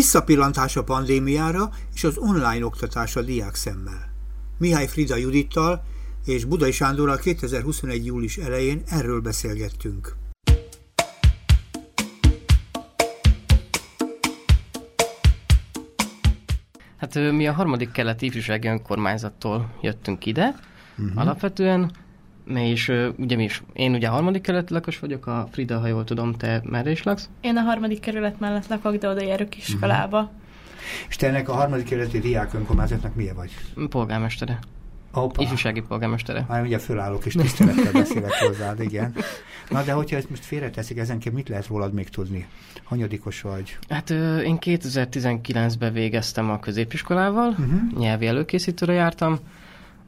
Visszapillantás a pandémiára és az online oktatásra diák szemmel. Mihály Frida Judittal és Budai Sándorral 2021. július elején erről beszélgettünk. Hát mi a harmadik keleti ifjúsági önkormányzattól jöttünk ide, uh-huh. alapvetően, és ugye mi is, én ugye a harmadik kerület lakos vagyok, a Frida, ha jól tudom, te merre is laksz? Én a harmadik kerület mellett lakok, de oda járok iskolába. Uh-huh. És te ennek a harmadik kerületi diák önkormányzatnak milyen vagy? Polgármestere. Opa. Ifjúsági polgármestere. Már ugye fölállok és tisztelettel beszélek hozzád, igen. Na de hogyha ezt most félreteszik, ezenként mit lehet rólad még tudni? Hanyadikos vagy? Hát én 2019-ben végeztem a középiskolával, uh-huh. nyelvi előkészítőre jártam,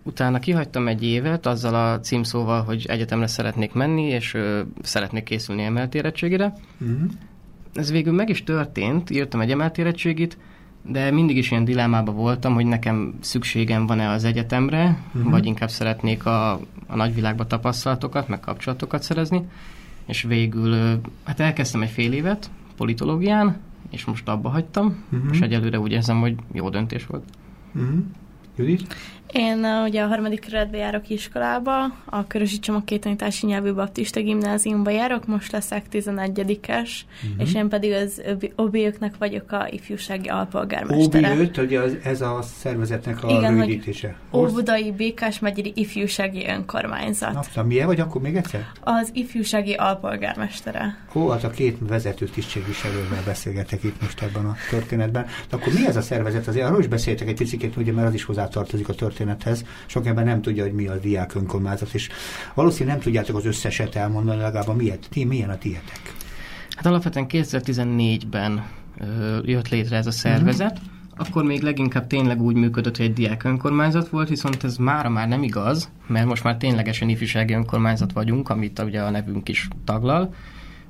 utána kihagytam egy évet azzal a címszóval, hogy egyetemre szeretnék menni, és ö, szeretnék készülni emelt érettségére. Uh-huh. Ez végül meg is történt, írtam egy emelt érettségit, de mindig is ilyen dilemmában voltam, hogy nekem szükségem van-e az egyetemre, uh-huh. vagy inkább szeretnék a, a nagyvilágba tapasztalatokat, meg kapcsolatokat szerezni, és végül hát elkezdtem egy fél évet politológián, és most abba hagytam, uh-huh. és egyelőre úgy érzem, hogy jó döntés volt. Uh-huh. Judit? Én uh, ugye a harmadik kerületbe járok iskolába, a Körösi Csomag Kétanítási Nyelvű Baptista Gimnáziumba járok, most leszek 11-es, uh-huh. és én pedig az OBÖ-knek vagyok a ifjúsági alpolgármestere. OBÖ, ugye az, ez a szervezetnek a Igen, rövidítése. Óbudai Békás megyeri ifjúsági önkormányzat. Na, milyen vagy akkor még egyszer? Az ifjúsági alpolgármestere. Ó, hát a két vezető tisztségviselővel beszélgetek itt most ebben a történetben. De akkor mi ez a szervezet? Azért arról is beszéltek egy picit, ugye, mert az is hozzátartozik a történet történethez. Sok ember nem tudja, hogy mi a diák önkormányzat, és valószínűleg nem tudjátok az összeset elmondani, legalább a miért, ti, milyen a tietek. Hát alapvetően 2014-ben ö, jött létre ez a szervezet, uh-huh. akkor még leginkább tényleg úgy működött, hogy egy diák önkormányzat volt, viszont ez mára már nem igaz, mert most már ténylegesen ifjúsági önkormányzat vagyunk, amit ugye a nevünk is taglal,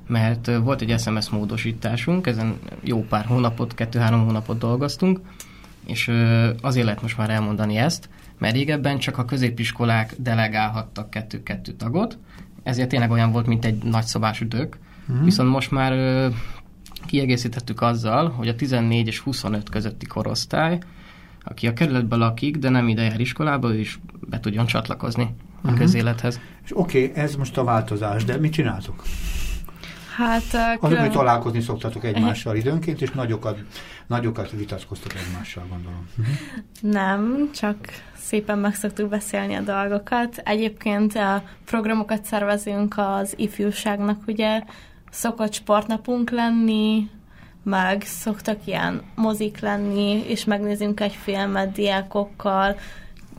mert volt egy SMS módosításunk, ezen jó pár hónapot, kettő-három hónapot dolgoztunk, és azért lehet most már elmondani ezt, mert régebben csak a középiskolák delegálhattak kettő-kettő tagot, ezért tényleg olyan volt, mint egy nagyszabás üdök. Mm. Viszont most már ö, kiegészítettük azzal, hogy a 14 és 25 közötti korosztály, aki a kerületben lakik, de nem ide jár iskolába, ő is be tudjon csatlakozni uh-huh. a mhm. közélethez. És oké, okay, ez most a változás, de mit csináltok? Hát... Uh, külön... hogy találkozni szoktatok egymással időnként, és nagyokat, nagyokat vitatkoztok egymással, gondolom. Nem, csak szépen meg szoktuk beszélni a dolgokat. Egyébként a programokat szervezünk az ifjúságnak, ugye szokott sportnapunk lenni, meg szoktak ilyen mozik lenni, és megnézünk egy filmet diákokkal,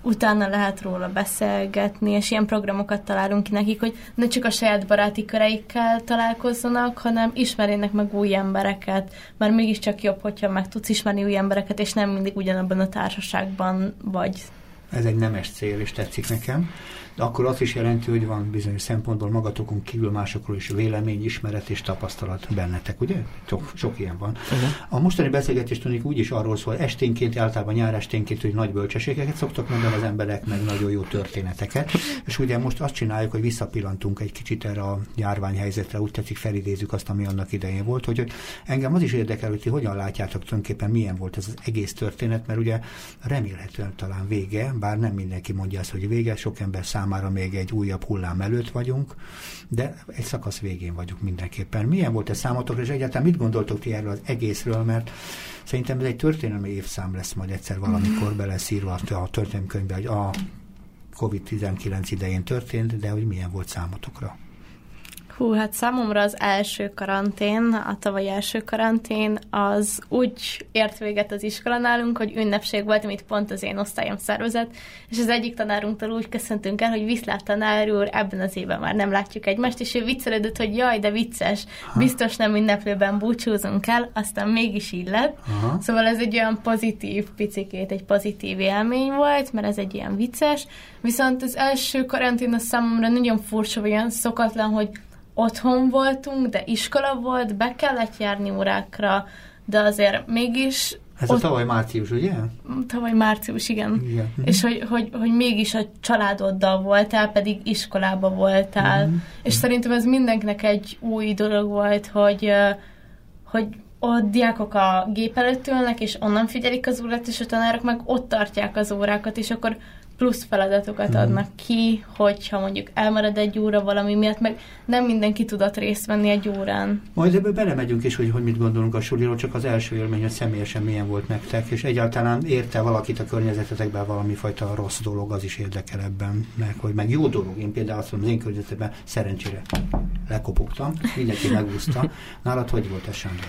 utána lehet róla beszélgetni, és ilyen programokat találunk ki nekik, hogy ne csak a saját baráti köreikkel találkozzanak, hanem ismerjenek meg új embereket, mert mégiscsak jobb, hogyha meg tudsz ismerni új embereket, és nem mindig ugyanabban a társaságban vagy. Ez egy nemes cél, és tetszik nekem de akkor az is jelenti, hogy van bizonyos szempontból magatokon kívül másokról is vélemény, ismeret és tapasztalat bennetek, ugye? Sok, sok ilyen van. Uh-huh. A mostani beszélgetés tudjuk úgy is arról szól, esténként, általában nyár esténként, hogy nagy bölcsességeket szoktak mondani az emberek, meg nagyon jó történeteket. És ugye most azt csináljuk, hogy visszapillantunk egy kicsit erre a járványhelyzetre, úgy tetszik felidézzük azt, ami annak idején volt, hogy, hogy engem az is érdekel, hogy ti hogyan látjátok tulajdonképpen milyen volt ez az egész történet, mert ugye remélhetően talán vége, bár nem mindenki mondja azt, hogy vége, sok ember szám számára még egy újabb hullám előtt vagyunk, de egy szakasz végén vagyunk mindenképpen. Milyen volt ez számotokra, és egyáltalán mit gondoltok ti erről az egészről, mert szerintem ez egy történelmi évszám lesz majd egyszer valamikor mhm. beleszírva a történelmi könyvbe, hogy a COVID-19 idején történt, de hogy milyen volt számotokra. Hú, hát számomra az első karantén, a tavalyi első karantén, az úgy ért véget az iskola nálunk, hogy ünnepség volt, amit pont az én osztályom szervezett, és az egyik tanárunktól úgy köszöntünk el, hogy viszlát tanár úr, ebben az évben már nem látjuk egymást, és ő viccelődött, hogy jaj, de vicces, biztos nem ünneplőben búcsúzunk el, aztán mégis így lett. Aha. Szóval ez egy olyan pozitív picikét, egy pozitív élmény volt, mert ez egy ilyen vicces, viszont az első karantén a számomra nagyon furcsa, olyan szokatlan, hogy otthon voltunk, de iskola volt, be kellett járni órákra, de azért mégis... Ez ott... a tavaly március, ugye? Tavaly március, igen. igen. És hogy, hogy, hogy mégis a családoddal voltál, pedig iskolába voltál. Mm-hmm. És szerintem ez mindenkinek egy új dolog volt, hogy, hogy ott diákok a gép előtt ülnek, és onnan figyelik az órát, és a tanárok meg ott tartják az órákat, és akkor plusz feladatokat hmm. adnak ki, hogyha mondjuk elmarad egy óra valami miatt, meg nem mindenki tudott részt venni egy órán. Majd ebből belemegyünk is, hogy, hogy mit gondolunk a suliról, csak az első élmény, hogy személyesen milyen volt nektek, és egyáltalán érte valakit a környezetetekben valami fajta rossz dolog, az is érdekel ebben, meg, hogy meg jó dolog. Én például azt mondom, az én környezetemben szerencsére lekopogtam, mindenki megúszta. Nálad hogy volt ez, Sándor?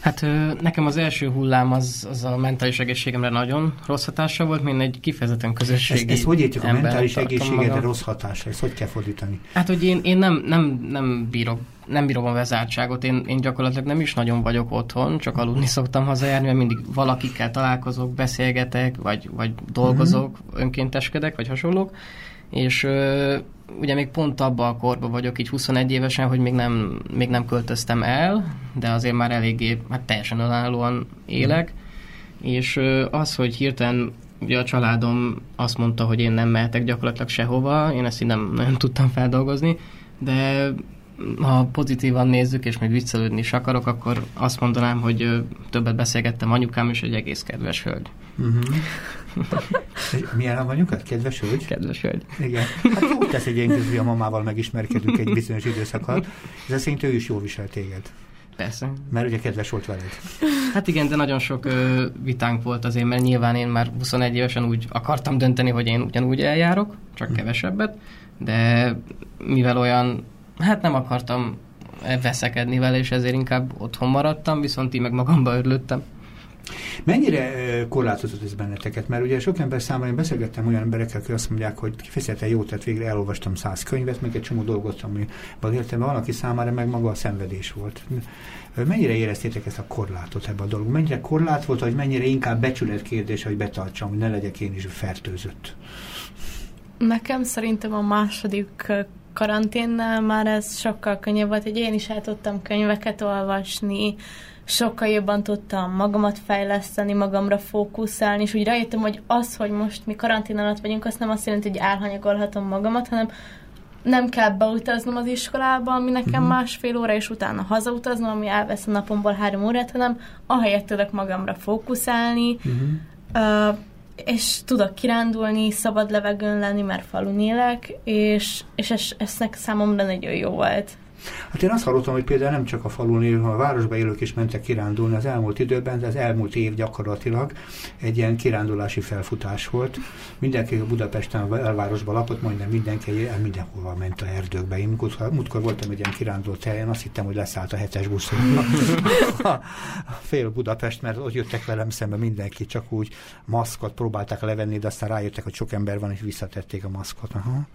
Hát nekem az első hullám az, az a mentális egészségemre nagyon rossz hatása volt, mint egy kifejezetten közösségi Ezt, ezt hogy értjük a mentális egészségedre rossz hatása? Ezt hogy kell fordítani? Hát, hogy én, én nem, nem, nem bírok nem bírom a vezártságot, én, én gyakorlatilag nem is nagyon vagyok otthon, csak aludni szoktam hazajárni, mert mindig valakikkel találkozok, beszélgetek, vagy, vagy dolgozok, mm-hmm. önkénteskedek, vagy hasonlók, és ugye még pont abban a korban vagyok, így 21 évesen, hogy még nem, még nem költöztem el, de azért már eléggé, hát teljesen önállóan élek, és az, hogy hirtelen ugye a családom azt mondta, hogy én nem mehetek gyakorlatilag sehova, én ezt így nem nagyon tudtam feldolgozni, de ha pozitívan nézzük, és még viccelődni is akarok, akkor azt mondanám, hogy többet beszélgettem anyukám, és egy egész kedves hölgy. Uh-huh. Milyen a anyukat? Kedves hölgy? Kedves hölgy. Igen. Hát jó tesz egy ilyen közül, a mamával megismerkedünk egy bizonyos időszakot. Ez szerint ő is jól visel téged. Persze. Mert ugye kedves volt veled. Hát igen, de nagyon sok ö, vitánk volt azért, mert nyilván én már 21 évesen úgy akartam dönteni, hogy én ugyanúgy eljárok, csak hm. kevesebbet, de mivel olyan hát nem akartam veszekedni vele, és ezért inkább otthon maradtam, viszont így meg magamba örülöttem. Mennyire korlátozott ez benneteket? Mert ugye sok ember számára én beszélgettem olyan emberekkel, akik azt mondják, hogy kifejezetten jó tett végre, elolvastam száz könyvet, meg egy csomó dolgot, ami az értelme van, aki számára meg maga a szenvedés volt. Mennyire éreztétek ezt a korlátot ebbe a dolog? Mennyire korlát volt, vagy mennyire inkább becsület kérdés, hogy betartsam, hogy ne legyek én is fertőzött? Nekem szerintem a második karanténnál már ez sokkal könnyebb volt, hogy én is el tudtam könyveket olvasni, sokkal jobban tudtam magamat fejleszteni, magamra fókuszálni, és úgy rájöttem, hogy az, hogy most mi karantén alatt vagyunk, azt nem azt jelenti, hogy elhanyagolhatom magamat, hanem nem kell beutaznom az iskolába, ami nekem uh-huh. másfél óra, és utána hazautaznom, ami elvesz a napomból három órát, hanem ahelyett tudok magamra fókuszálni, uh-huh. uh, és tudok kirándulni, szabad levegőn lenni, mert falun élek, és, és ez, ez számomra nagyon jó volt. Hát én azt hallottam, hogy például nem csak a falun élő, hanem a városba élők is mentek kirándulni az elmúlt időben, de az elmúlt év gyakorlatilag egy ilyen kirándulási felfutás volt. Mindenki a Budapesten a elvárosban lakott, majdnem mindenki el mindenhova ment a erdőkbe. Én múltkor, múltkor voltam egy ilyen kirándult helyen, azt hittem, hogy leszállt a hetes buszon. Fél Budapest, mert ott jöttek velem szembe mindenki, csak úgy maszkot próbálták levenni, de aztán rájöttek, hogy sok ember van, és visszatették a maszkot. Aha.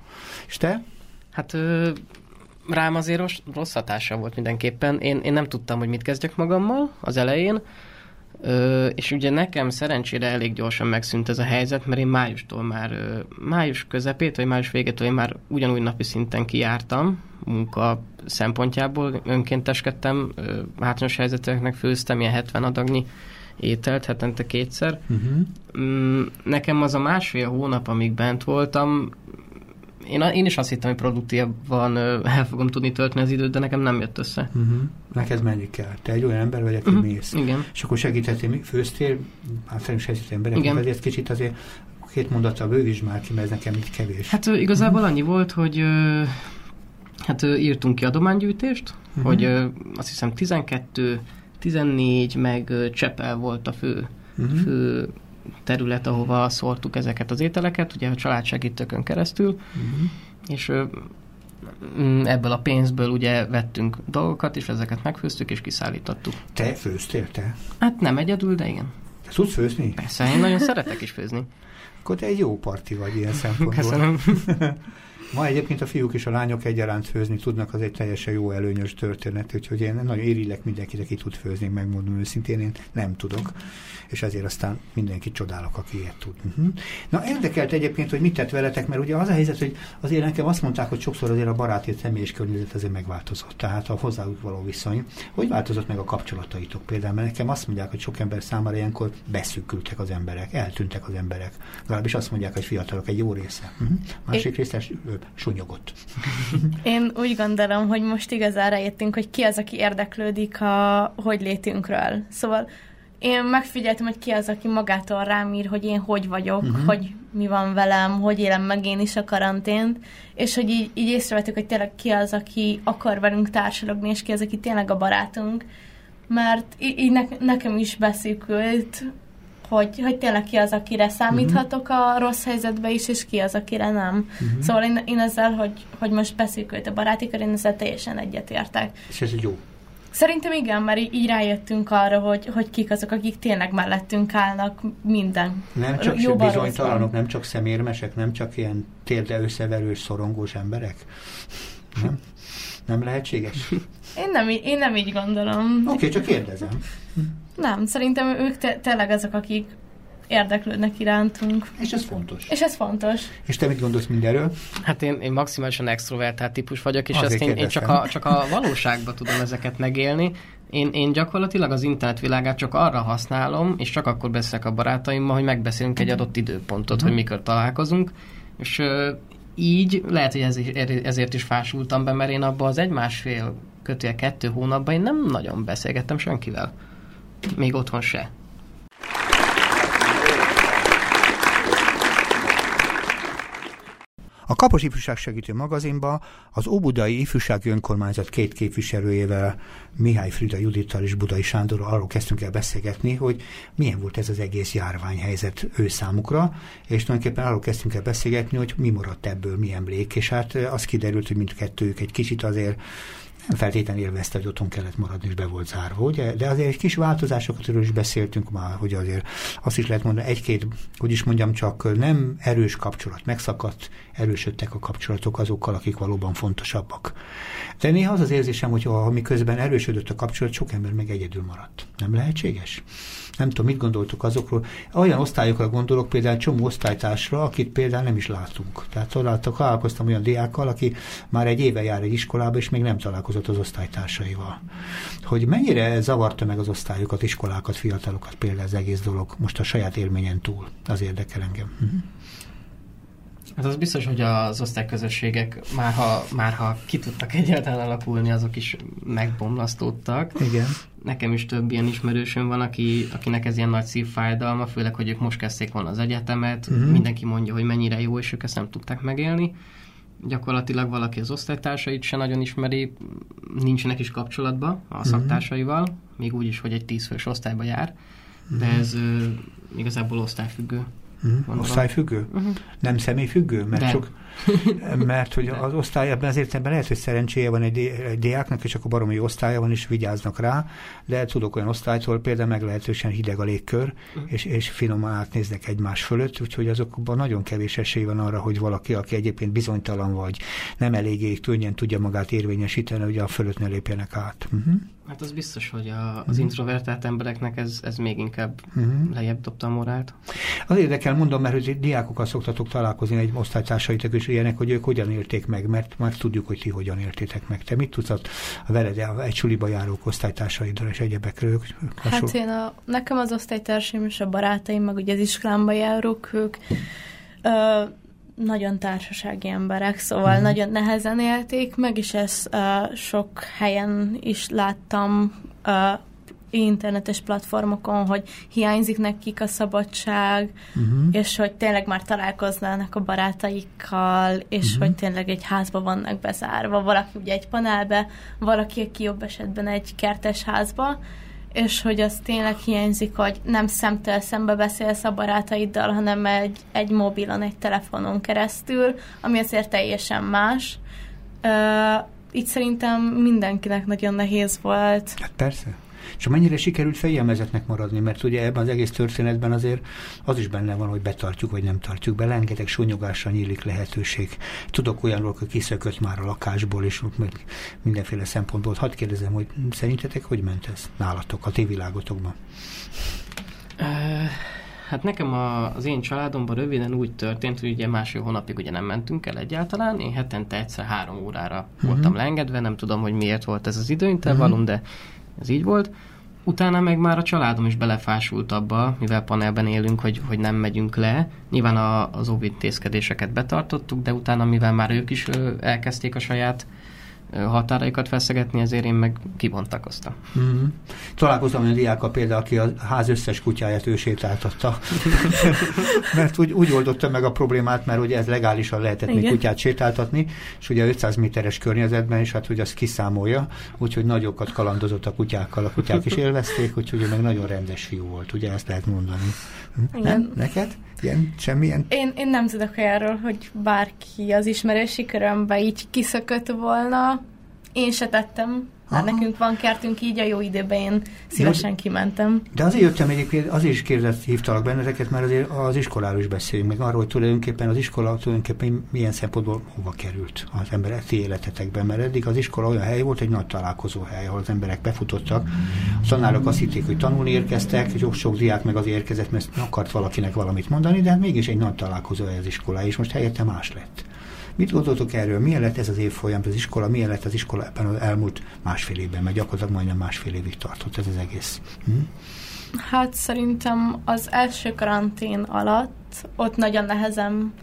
És te? Hát rám azért rossz, rossz hatása volt mindenképpen. Én, én nem tudtam, hogy mit kezdjek magammal az elején, Ö, és ugye nekem szerencsére elég gyorsan megszűnt ez a helyzet, mert én májustól már, ö, május közepét, vagy május végétől én már ugyanúgy napi szinten kijártam munka szempontjából, önkénteskedtem, ö, hátrányos helyzeteknek főztem ilyen 70 adagnyi ételt hetente kétszer. Uh-huh. Nekem az a másfél hónap, amíg bent voltam, én, én is azt hittem, hogy produktívan el fogom tudni tölteni az időt, de nekem nem jött össze. Uh-huh. Neked mennyi kell? Te egy olyan ember vagy, aki uh-huh. mész. Igen. És akkor segítettél, főztél általános helyzetű emberek, ezért kicsit azért két mondattal bővítsd már ki, mert ez nekem így kevés. Hát igazából uh-huh. annyi volt, hogy hát írtunk ki adománygyűjtést, uh-huh. hogy azt hiszem 12, 14, meg Csepel volt a fő, uh-huh. fő terület, ahova szórtuk ezeket az ételeket, ugye a családsegítőkön keresztül, uh-huh. és mm, ebből a pénzből ugye vettünk dolgokat, és ezeket megfőztük, és kiszállítottuk. Te főztél, te? Hát nem egyedül, de igen. Te tudsz főzni? Persze, én nagyon szeretek is főzni. Akkor te egy jó parti vagy ilyen szempontból. Köszönöm. Ma egyébként a fiúk és a lányok egyaránt főzni tudnak, az egy teljesen jó előnyös történet, úgyhogy én nagyon érillek mindenkit, aki tud főzni, megmondom őszintén, én nem tudok, és ezért aztán mindenki csodálok, aki ilyet tud. Uh-huh. Na érdekelt egyébként, hogy mit tett veletek, mert ugye az a helyzet, hogy azért nekem azt mondták, hogy sokszor azért a baráti személyes környezet azért megváltozott, tehát a hozzájuk való viszony. Hogy változott meg a kapcsolataitok például? Mert nekem azt mondják, hogy sok ember számára ilyenkor beszűkültek az emberek, eltűntek az emberek. Legalábbis azt mondják, hogy fiatalok egy jó része. Uh-huh. Másik része sunyogott. Én úgy gondolom, hogy most igazán rájöttünk, hogy ki az, aki érdeklődik a hogy létünkről. Szóval én megfigyeltem, hogy ki az, aki magától rám ír, hogy én hogy vagyok, uh-huh. hogy mi van velem, hogy élem meg én is a karantént, és hogy így, így észrevettük, hogy tényleg ki az, aki akar velünk társalogni, és ki az, aki tényleg a barátunk, mert így ne, nekem is beszűkült, hogy, hogy tényleg ki az, akire számíthatok a rossz helyzetbe is, és ki az, akire nem. Uh-huh. Szóval én, én ezzel, hogy, hogy most beszűkült a baráti kör, én ezzel teljesen egyetértek. És ez jó. Szerintem igen, mert így rájöttünk arra, hogy, hogy kik azok, akik tényleg mellettünk állnak minden. Nem csak jó bizonytalanok, nem csak szemérmesek, nem csak ilyen térde összeverős, szorongós emberek? Nem? Nem lehetséges? Én nem, én nem így gondolom. Oké, okay, csak kérdezem. Nem, szerintem ők te- tényleg azok, akik érdeklődnek irántunk. És ez fontos. És ez fontos. És te mit gondolsz mindenről? Hát én, én maximálisan extrovertált típus vagyok, és ezt én, én csak, a, csak a valóságban tudom ezeket megélni. Én, én gyakorlatilag az internetvilágát csak arra használom, és csak akkor beszélek a barátaimmal, hogy megbeszélünk egy adott időpontot, uh-huh. hogy mikor találkozunk. És uh, így lehet, hogy ezért, ezért is fásultam be, mert én abban az egy-másfél kötél kettő hónapban én nem nagyon beszélgettem senkivel. Még otthon se. A Kapos Ifjúság Segítő magazinba az Óbudai Ifjúsági Önkormányzat két képviselőjével, Mihály Frida Judittal és Budai Sándorral arról kezdtünk el beszélgetni, hogy milyen volt ez az egész járványhelyzet ő számukra, és tulajdonképpen arról kezdtünk el beszélgetni, hogy mi maradt ebből, mi emlék, és hát az kiderült, hogy mindkettőjük egy kicsit azért nem feltétlenül élvezte, hogy otthon kellett maradni, és be volt zárva, ugye? De azért egy kis változásokat is beszéltünk már, hogy azért azt is lehet mondani, egy-két, hogy is mondjam, csak nem erős kapcsolat, megszakadt, erősödtek a kapcsolatok azokkal, akik valóban fontosabbak. De néha az az érzésem, hogy ha miközben erősödött a kapcsolat, sok ember meg egyedül maradt. Nem lehetséges? Nem tudom, mit gondoltok azokról. Olyan osztályokra gondolok, például csomó osztálytársra, akit például nem is látunk. Tehát találkoztam olyan diákkal, aki már egy éve jár egy iskolába, és még nem találkozott az osztálytársaival. Hogy mennyire zavarta meg az osztályokat, iskolákat, fiatalokat például az egész dolog, most a saját élményen túl. Az érdekel engem. Uh-huh. Hát az biztos, hogy az osztályközösségek már ha, már ha ki tudtak egyáltalán alakulni, azok is megbomlasztódtak. Igen. Nekem is több ilyen ismerősöm van, aki, akinek ez ilyen nagy szívfájdalma, főleg, hogy ők most kezdték volna az egyetemet, uh-huh. mindenki mondja, hogy mennyire jó, és ők ezt nem tudták megélni. Gyakorlatilag valaki az osztálytársait se nagyon ismeri, nincsenek is kapcsolatban a uh-huh. szaktársaival, még úgy is, hogy egy tízfős osztályba jár, de ez uh, igazából osztályfüggő. Uh-huh. Osztályfüggő? Uh-huh. Nem személyfüggő? Mert, De. csak, mert hogy az osztály ebben az értelemben lehet, hogy szerencséje van egy, diáknak, és akkor baromi osztálya van, és vigyáznak rá, de tudok olyan osztálytól például meglehetősen hideg a légkör, és, és finoman átnéznek egymás fölött, úgyhogy azokban nagyon kevés esély van arra, hogy valaki, aki egyébként bizonytalan vagy, nem eléggé könnyen tudja magát érvényesíteni, hogy a fölött ne lépjenek át. Uh-huh. Hát az biztos, hogy a, az uh-huh. introvertált embereknek ez, ez még inkább uh-huh. lejjebb dobta a morált. Az érdekel, mondom, mert hogy diákokkal szoktatok találkozni egy osztálytársaitok és ilyenek, hogy ők hogyan élték meg, mert már tudjuk, hogy ti hogyan éltétek meg. Te mit tudsz a veled egy suliba járók osztálytársaiddal és egyebekről? Ők hát én a, nekem az osztálytársaim és a barátaim, meg ugye az iskolámba járók, ők ö, nagyon társasági emberek, szóval uh-huh. nagyon nehezen élték meg, és ezt uh, sok helyen is láttam uh, internetes platformokon, hogy hiányzik nekik a szabadság, uh-huh. és hogy tényleg már találkoznának a barátaikkal, és uh-huh. hogy tényleg egy házba vannak bezárva. Valaki ugye egy panelbe, valaki, aki jobb esetben egy kertes házba, és hogy az tényleg hiányzik, hogy nem szemtől szembe beszélsz a barátaiddal, hanem egy, egy mobilon, egy telefonon keresztül, ami azért teljesen más. Uh, így szerintem mindenkinek nagyon nehéz volt. Hát persze. És mennyire sikerült fegyelmezetnek maradni, mert ugye ebben az egész történetben azért az is benne van, hogy betartjuk vagy nem tartjuk be, rengeteg sonyogásra nyílik lehetőség. Tudok olyanról, hogy kiszökött már a lakásból, és meg mindenféle szempontból. Hadd kérdezem, hogy szerintetek hogy ment ez nálatok, a ti világotokban? Hát nekem a, az én családomban röviden úgy történt, hogy ugye másfél hónapig ugye nem mentünk el egyáltalán, én hetente egyszer három órára uh-huh. voltam leengedve, nem tudom, hogy miért volt ez az időintervallum, uh-huh. de ez így volt. Utána meg már a családom is belefásult abba, mivel panelben élünk, hogy, hogy nem megyünk le. Nyilván a, az óvintézkedéseket betartottuk, de utána, mivel már ők is elkezdték a saját határaikat feszegetni, ezért én meg kibontakoztam. Mm-hmm. Találkoztam olyan diákkal például, aki a ház összes kutyáját ő sétáltatta. mert úgy, úgy oldotta meg a problémát, mert ugye ez legálisan lehetett még kutyát sétáltatni, és ugye 500 méteres környezetben is, hát hogy azt kiszámolja, úgyhogy nagyokat kalandozott a kutyákkal, a kutyák is élvezték, úgyhogy meg nagyon rendes fiú volt, ugye ezt lehet mondani. Igen. Nem? Neked? Ilyen, semmilyen? Én, én nem tudok olyanról, hogy bárki az ismerősi körömbe így kiszökött volna. Én se tettem mert nekünk van kertünk, így a jó időben én szívesen jó, kimentem. De azért jöttem egyébként, azért is kérdezt, hívtalak benneteket, mert azért az iskoláról is beszéljünk meg arról, hogy tulajdonképpen az iskola tulajdonképpen milyen szempontból hova került az emberek ti életetekben, mert eddig az iskola olyan hely volt, egy nagy találkozó hely, ahol az emberek befutottak, a tanárok azt hitték, hogy tanulni érkeztek, és sok diák meg az érkezett, mert akart valakinek valamit mondani, de hát mégis egy nagy találkozó hely az iskola, és most helyette más lett. Mit gondoltok erről? Milyen lett ez az évfolyam, az iskola? Milyen lett az iskola ebben az elmúlt másfél évben, mert gyakorlatilag majdnem másfél évig tartott ez az egész? Hm? Hát szerintem az első karantén alatt ott nagyon nehezen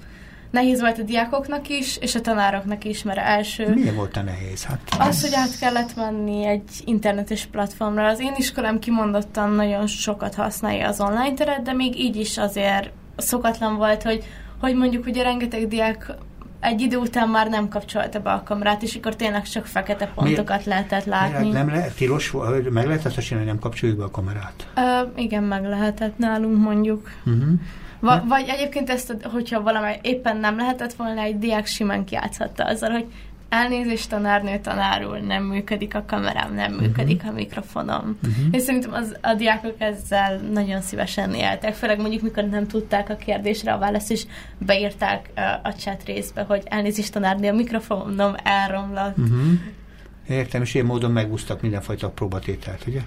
nehéz volt a diákoknak is, és a tanároknak is, mert első... Milyen volt a nehéz? Hát, az, hogy át kellett menni egy internetes platformra. Az én iskolám kimondottan nagyon sokat használja az online teret, de még így is azért szokatlan volt, hogy, hogy mondjuk ugye rengeteg diák egy idő után már nem kapcsolta be a kamerát, és akkor tényleg csak fekete pontokat Mi, lehetett látni. Nem lehet tilos, meg lehet azt csinálni, nem kapcsoljuk be a kamerát? Ö, igen, meg lehetett nálunk mondjuk. Uh-huh. Va- vagy egyébként ezt, hogyha valami éppen nem lehetett volna, egy diák simán kiátszhatta azzal, hogy elnézést tanárnő tanárul, nem működik a kamerám, nem uh-huh. működik a mikrofonom. Uh-huh. És szerintem az, a diákok ezzel nagyon szívesen éltek, főleg mondjuk mikor nem tudták a kérdésre a választ, és beírták uh, a chat részbe, hogy elnézést tanárnő, a mikrofonom elromlott. Uh-huh. Értem, és ilyen módon megúsztak mindenfajta próbatételt, ugye?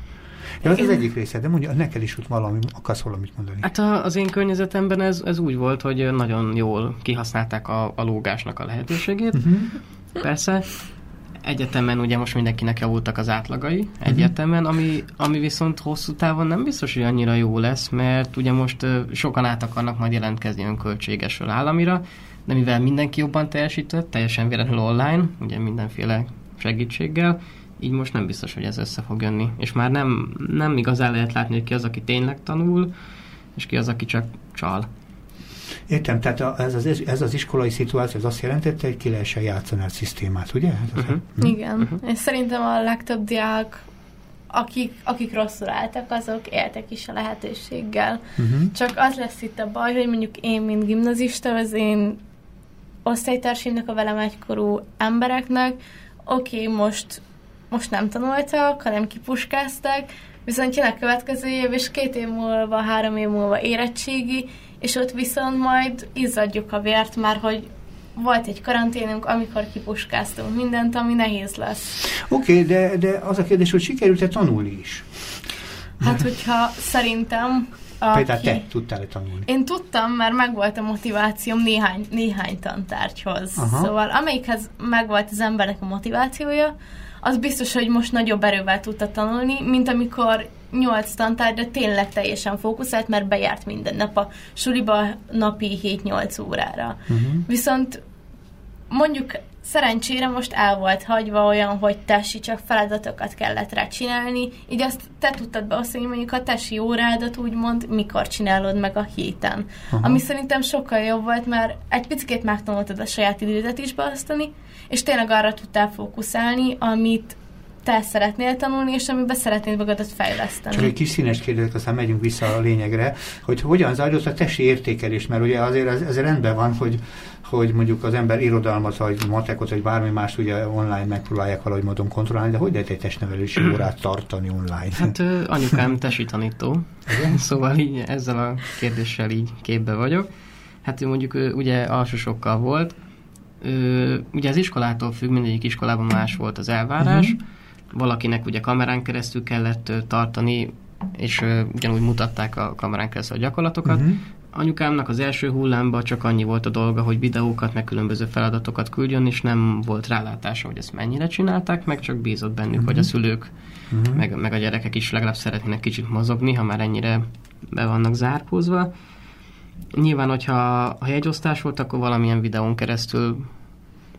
Ja, az az egyik része, de mondja, neked is ott valami, akarsz valamit mondani. Hát a, az én környezetemben ez, ez úgy volt, hogy nagyon jól kihasználták a, a lógásnak a lehetőségét. Uh-huh. Persze, egyetemen ugye most mindenkinek javultak az átlagai egyetemen, ami, ami viszont hosszú távon nem biztos, hogy annyira jó lesz, mert ugye most sokan át akarnak majd jelentkezni önköltségesről államira, de mivel mindenki jobban teljesített, teljesen véletlenül online, ugye mindenféle segítséggel, így most nem biztos, hogy ez össze fog jönni. És már nem, nem igazán lehet látni, hogy ki az, aki tényleg tanul, és ki az, aki csak csal. Értem, tehát a, ez, az, ez az iskolai szituáció az azt jelentette, hogy ki lehessen játszani a szisztémát, ugye? Uh-huh. Hm? Igen, uh-huh. és szerintem a legtöbb diák akik, akik rosszul álltak, azok éltek is a lehetőséggel. Uh-huh. Csak az lesz itt a baj, hogy mondjuk én, mint gimnazista, az én osztálytársaimnak, a velem egykorú embereknek, oké, okay, most, most nem tanultak, hanem kipuskáztak, viszont jön a következő év, és két év múlva, három év múlva érettségi, és ott viszont majd izzadjuk a vért, már hogy volt egy karanténunk, amikor kipuskáztunk mindent, ami nehéz lesz. Oké, okay, de, de az a kérdés, hogy sikerült-e tanulni is? Hát, hogyha szerintem aki... Például te tudtál-e tanulni? Én tudtam, mert megvolt a motivációm néhány, néhány tantárgyhoz. Aha. Szóval amelyikhez megvolt az embernek a motivációja, az biztos, hogy most nagyobb erővel tudta tanulni, mint amikor nyolc tantárgyra tényleg teljesen fókuszált, mert bejárt minden nap a suliba napi 7-8 órára. Uh-huh. Viszont mondjuk szerencsére most el volt hagyva olyan, hogy tesi csak feladatokat kellett rá csinálni, így azt te tudtad beosztani mondjuk a tesi órádat úgymond, mikor csinálod meg a héten. Uh-huh. Ami szerintem sokkal jobb volt, mert egy picit megtanultad a saját idődet is beosztani, és tényleg arra tudtál fókuszálni, amit te szeretnél tanulni, és amiben szeretnéd magadat fejleszteni. Csak egy kis színes kérdés, aztán megyünk vissza a lényegre, hogy hogyan zajlott a testi értékelés, mert ugye azért ez, ez rendben van, hogy, hogy mondjuk az ember irodalmat, vagy matekot, vagy bármi más ugye online megpróbálják valahogy módon kontrollálni, de hogy lehet egy testnevelési órát tartani online? Hát anyukám tesi tanító, szóval így ezzel a kérdéssel így képbe vagyok. Hát ő mondjuk ugye alsósokkal volt, ugye az iskolától függ, mindegyik iskolában más volt az elvárás, uh-huh valakinek ugye kamerán keresztül kellett tartani, és ugyanúgy mutatták a kamerán keresztül a gyakorlatokat. Uh-huh. anyukámnak az első hullámban csak annyi volt a dolga, hogy videókat, meg különböző feladatokat küldjön, és nem volt rálátása, hogy ezt mennyire csinálták, meg csak bízott bennük, uh-huh. hogy a szülők, uh-huh. meg, meg a gyerekek is legalább szeretnének kicsit mozogni, ha már ennyire be vannak zárkózva. Nyilván, hogyha a jegyosztás volt, akkor valamilyen videón keresztül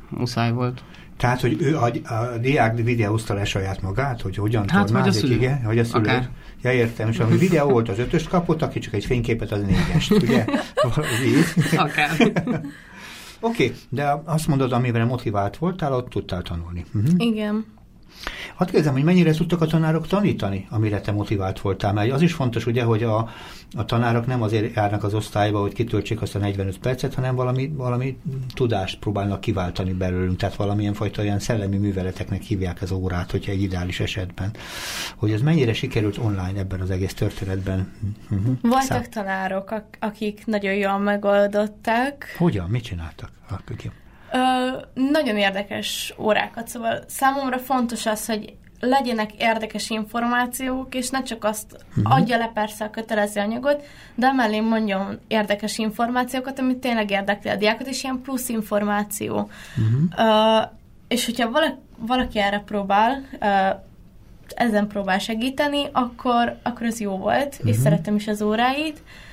muszáj volt. Tehát, hogy ő a, a diák videózta le saját magát, hogy hogyan hát, tornázik, vagy a szülő. igen? Hogy a szülő. Akár. Ja, értem, és ami videó volt, az ötöst kapott, aki csak egy fényképet, az négyest, ugye? Akár. Oké, okay, de azt mondod, amivel motivált voltál, ott tudtál tanulni. Uh-huh. Igen. Hadd kérdezem, hogy mennyire tudtak a tanárok tanítani, amire te motivált voltál, mert az is fontos, ugye, hogy a, a tanárok nem azért járnak az osztályba, hogy kitöltsék azt a 45 percet, hanem valami, valami tudást próbálnak kiváltani belőlünk, tehát valamilyen fajta olyan szellemi műveleteknek hívják az órát, hogyha egy ideális esetben. Hogy ez mennyire sikerült online ebben az egész történetben? Uh-huh. Voltak Szám... tanárok, akik nagyon jól megoldották. Hogyan? Mit csináltak? Akik? Ö, nagyon érdekes órákat, szóval számomra fontos az, hogy legyenek érdekes információk, és ne csak azt uh-huh. adja le persze a kötelező anyagot, de mellé mondjon érdekes információkat, amit tényleg érdekli a diákot, és ilyen plusz információ. Uh-huh. Uh, és hogyha valaki, valaki erre próbál, uh, ezen próbál segíteni, akkor, akkor ez jó volt, uh-huh. és szerettem is az óráit. Uh,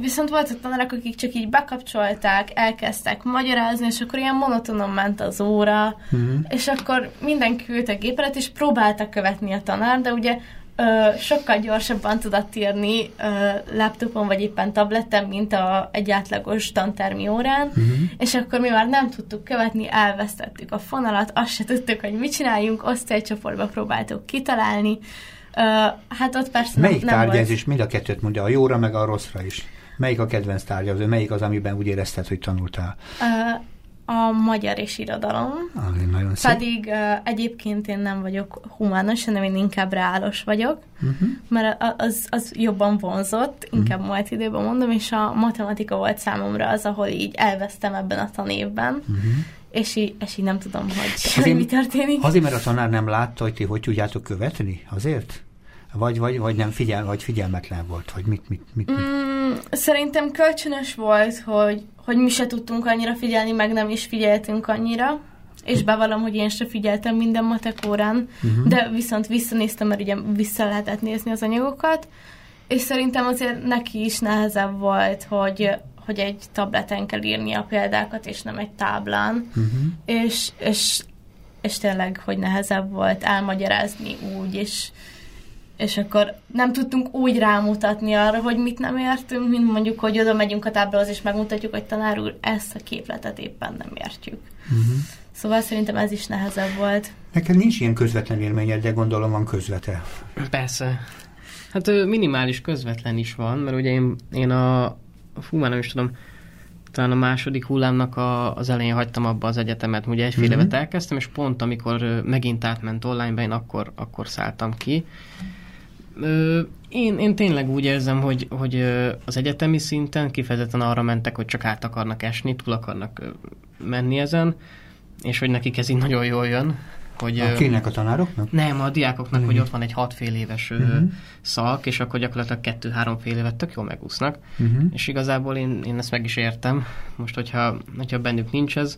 viszont voltak tanárok, akik csak így bekapcsolták, elkezdtek magyarázni, és akkor ilyen monotonon ment az óra, uh-huh. és akkor mindenki ült a gépet, és próbálta követni a tanár, de ugye uh, sokkal gyorsabban tudott írni uh, laptopon, vagy éppen tableten, mint a, egy átlagos tantermi órán, uh-huh. és akkor mi már nem tudtuk követni, elvesztettük a fonalat, azt se tudtuk, hogy mit csináljunk, osztálycsoportba próbáltuk kitalálni, Uh, hát ott persze Melyik nem, tárgy volt. ez is? Mind a kettőt mondja, a jóra meg a rosszra is. Melyik a kedvenc tárgya? Melyik az, amiben úgy érezted, hogy tanultál? Uh, a magyar és irodalom. Ah, nagyon szép. Pedig uh, egyébként én nem vagyok humános, hanem én inkább reálos vagyok, uh-huh. mert az, az jobban vonzott, inkább uh-huh. múlt időben mondom, és a matematika volt számomra az, ahol így elvesztem ebben a tanévben. Uh-huh és így, és így nem tudom, hogy azért, mi történik. Azért, mert a tanár nem látta, hogy ti hogy tudjátok követni? Azért? Vagy, vagy, vagy nem figyel, vagy figyelmetlen volt? Vagy mit, mit, mit, mit? Mm, szerintem kölcsönös volt, hogy, hogy mi se tudtunk annyira figyelni, meg nem is figyeltünk annyira. És bevallom, hogy én se figyeltem minden matek órán, uh-huh. de viszont visszanéztem, mert ugye vissza lehetett nézni az anyagokat, és szerintem azért neki is nehezebb volt, hogy hogy egy tableten kell írni a példákat, és nem egy táblán. Uh-huh. És, és, és tényleg, hogy nehezebb volt elmagyarázni úgy, és, és akkor nem tudtunk úgy rámutatni arra, hogy mit nem értünk, mint mondjuk, hogy oda megyünk a táblához, és megmutatjuk, hogy tanár úr, ezt a képletet éppen nem értjük. Uh-huh. Szóval szerintem ez is nehezebb volt. Neked nincs ilyen közvetlen élményed, de gondolom van közvetlen. Persze. Hát minimális közvetlen is van, mert ugye én, én a, fú, már nem is tudom, talán a második hullámnak a, az elején hagytam abba az egyetemet, ugye egy fél mm-hmm. évet elkezdtem, és pont amikor megint átment online én akkor, akkor szálltam ki. Én, én tényleg úgy érzem, hogy, hogy az egyetemi szinten kifejezetten arra mentek, hogy csak át akarnak esni, túl akarnak menni ezen, és hogy nekik ez így nagyon jól jön. Hogy, a kinek a tanároknak? Nem, a diákoknak, mm. hogy ott van egy hat fél éves mm-hmm. szak, és akkor gyakorlatilag kettő-három fél évet tök jól megúsznak. Mm-hmm. És igazából én, én ezt meg is értem. Most, hogyha, hogyha bennük nincs ez,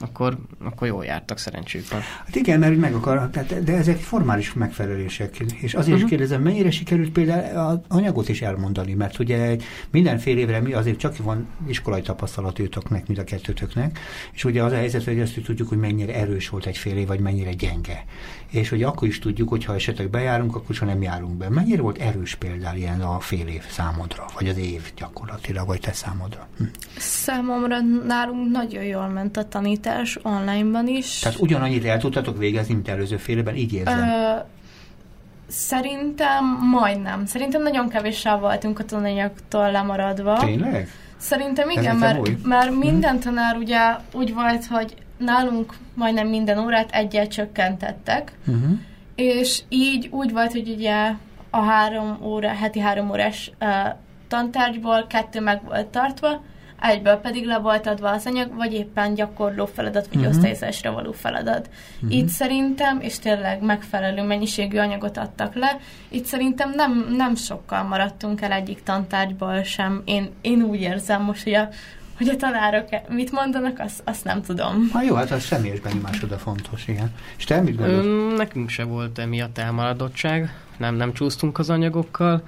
akkor, akkor jól jártak szerencsékben. Hát igen, mert meg akar, tehát, de ezek formális megfelelések. És azért uh-huh. is mhm. kérdezem, mennyire sikerült például az anyagot is elmondani, mert ugye mindenfél évre mi azért csak van iskolai tapasztalatőtöknek, mind a kettőtöknek, és ugye az a helyzet, hogy azt tudjuk, hogy mennyire erős volt egy fél év, vagy mennyire gyenge. És hogy akkor is tudjuk, hogy ha esetleg bejárunk, akkor sem nem járunk be. Mennyire volt erős például ilyen a fél év számodra, vagy az év gyakorlatilag, vagy te számodra? Hm. Számomra nálunk nagyon jól ment a tanítás tanítás onlineban is. Tehát ugyanannyit el tudtatok végezni, mint előző fél évben, így érzem? Ö, szerintem majdnem. Szerintem nagyon kevéssel voltunk a tananyagtól lemaradva. Tényleg? Szerintem igen, mert, mert mhm. minden tanár ugye úgy volt, hogy nálunk majdnem minden órát egyel csökkentettek, uh-huh. és így úgy volt, hogy ugye a három óra, heti három órás uh, tantárgyból kettő meg volt tartva, egyből pedig le volt adva az anyag, vagy éppen gyakorló feladat, vagy uh-huh. osztályzásra való feladat. Uh-huh. Itt szerintem, és tényleg megfelelő mennyiségű anyagot adtak le, itt szerintem nem, nem sokkal maradtunk el egyik tantárgyból sem. Én, én úgy érzem most, hogy a, hogy a tanárok mit mondanak, azt, azt nem tudom. Ha jó, hát a személyes benyomásod a fontos, igen. És te mit gondolsz? Nekünk se volt emiatt elmaradottság, nem, nem csúsztunk az anyagokkal,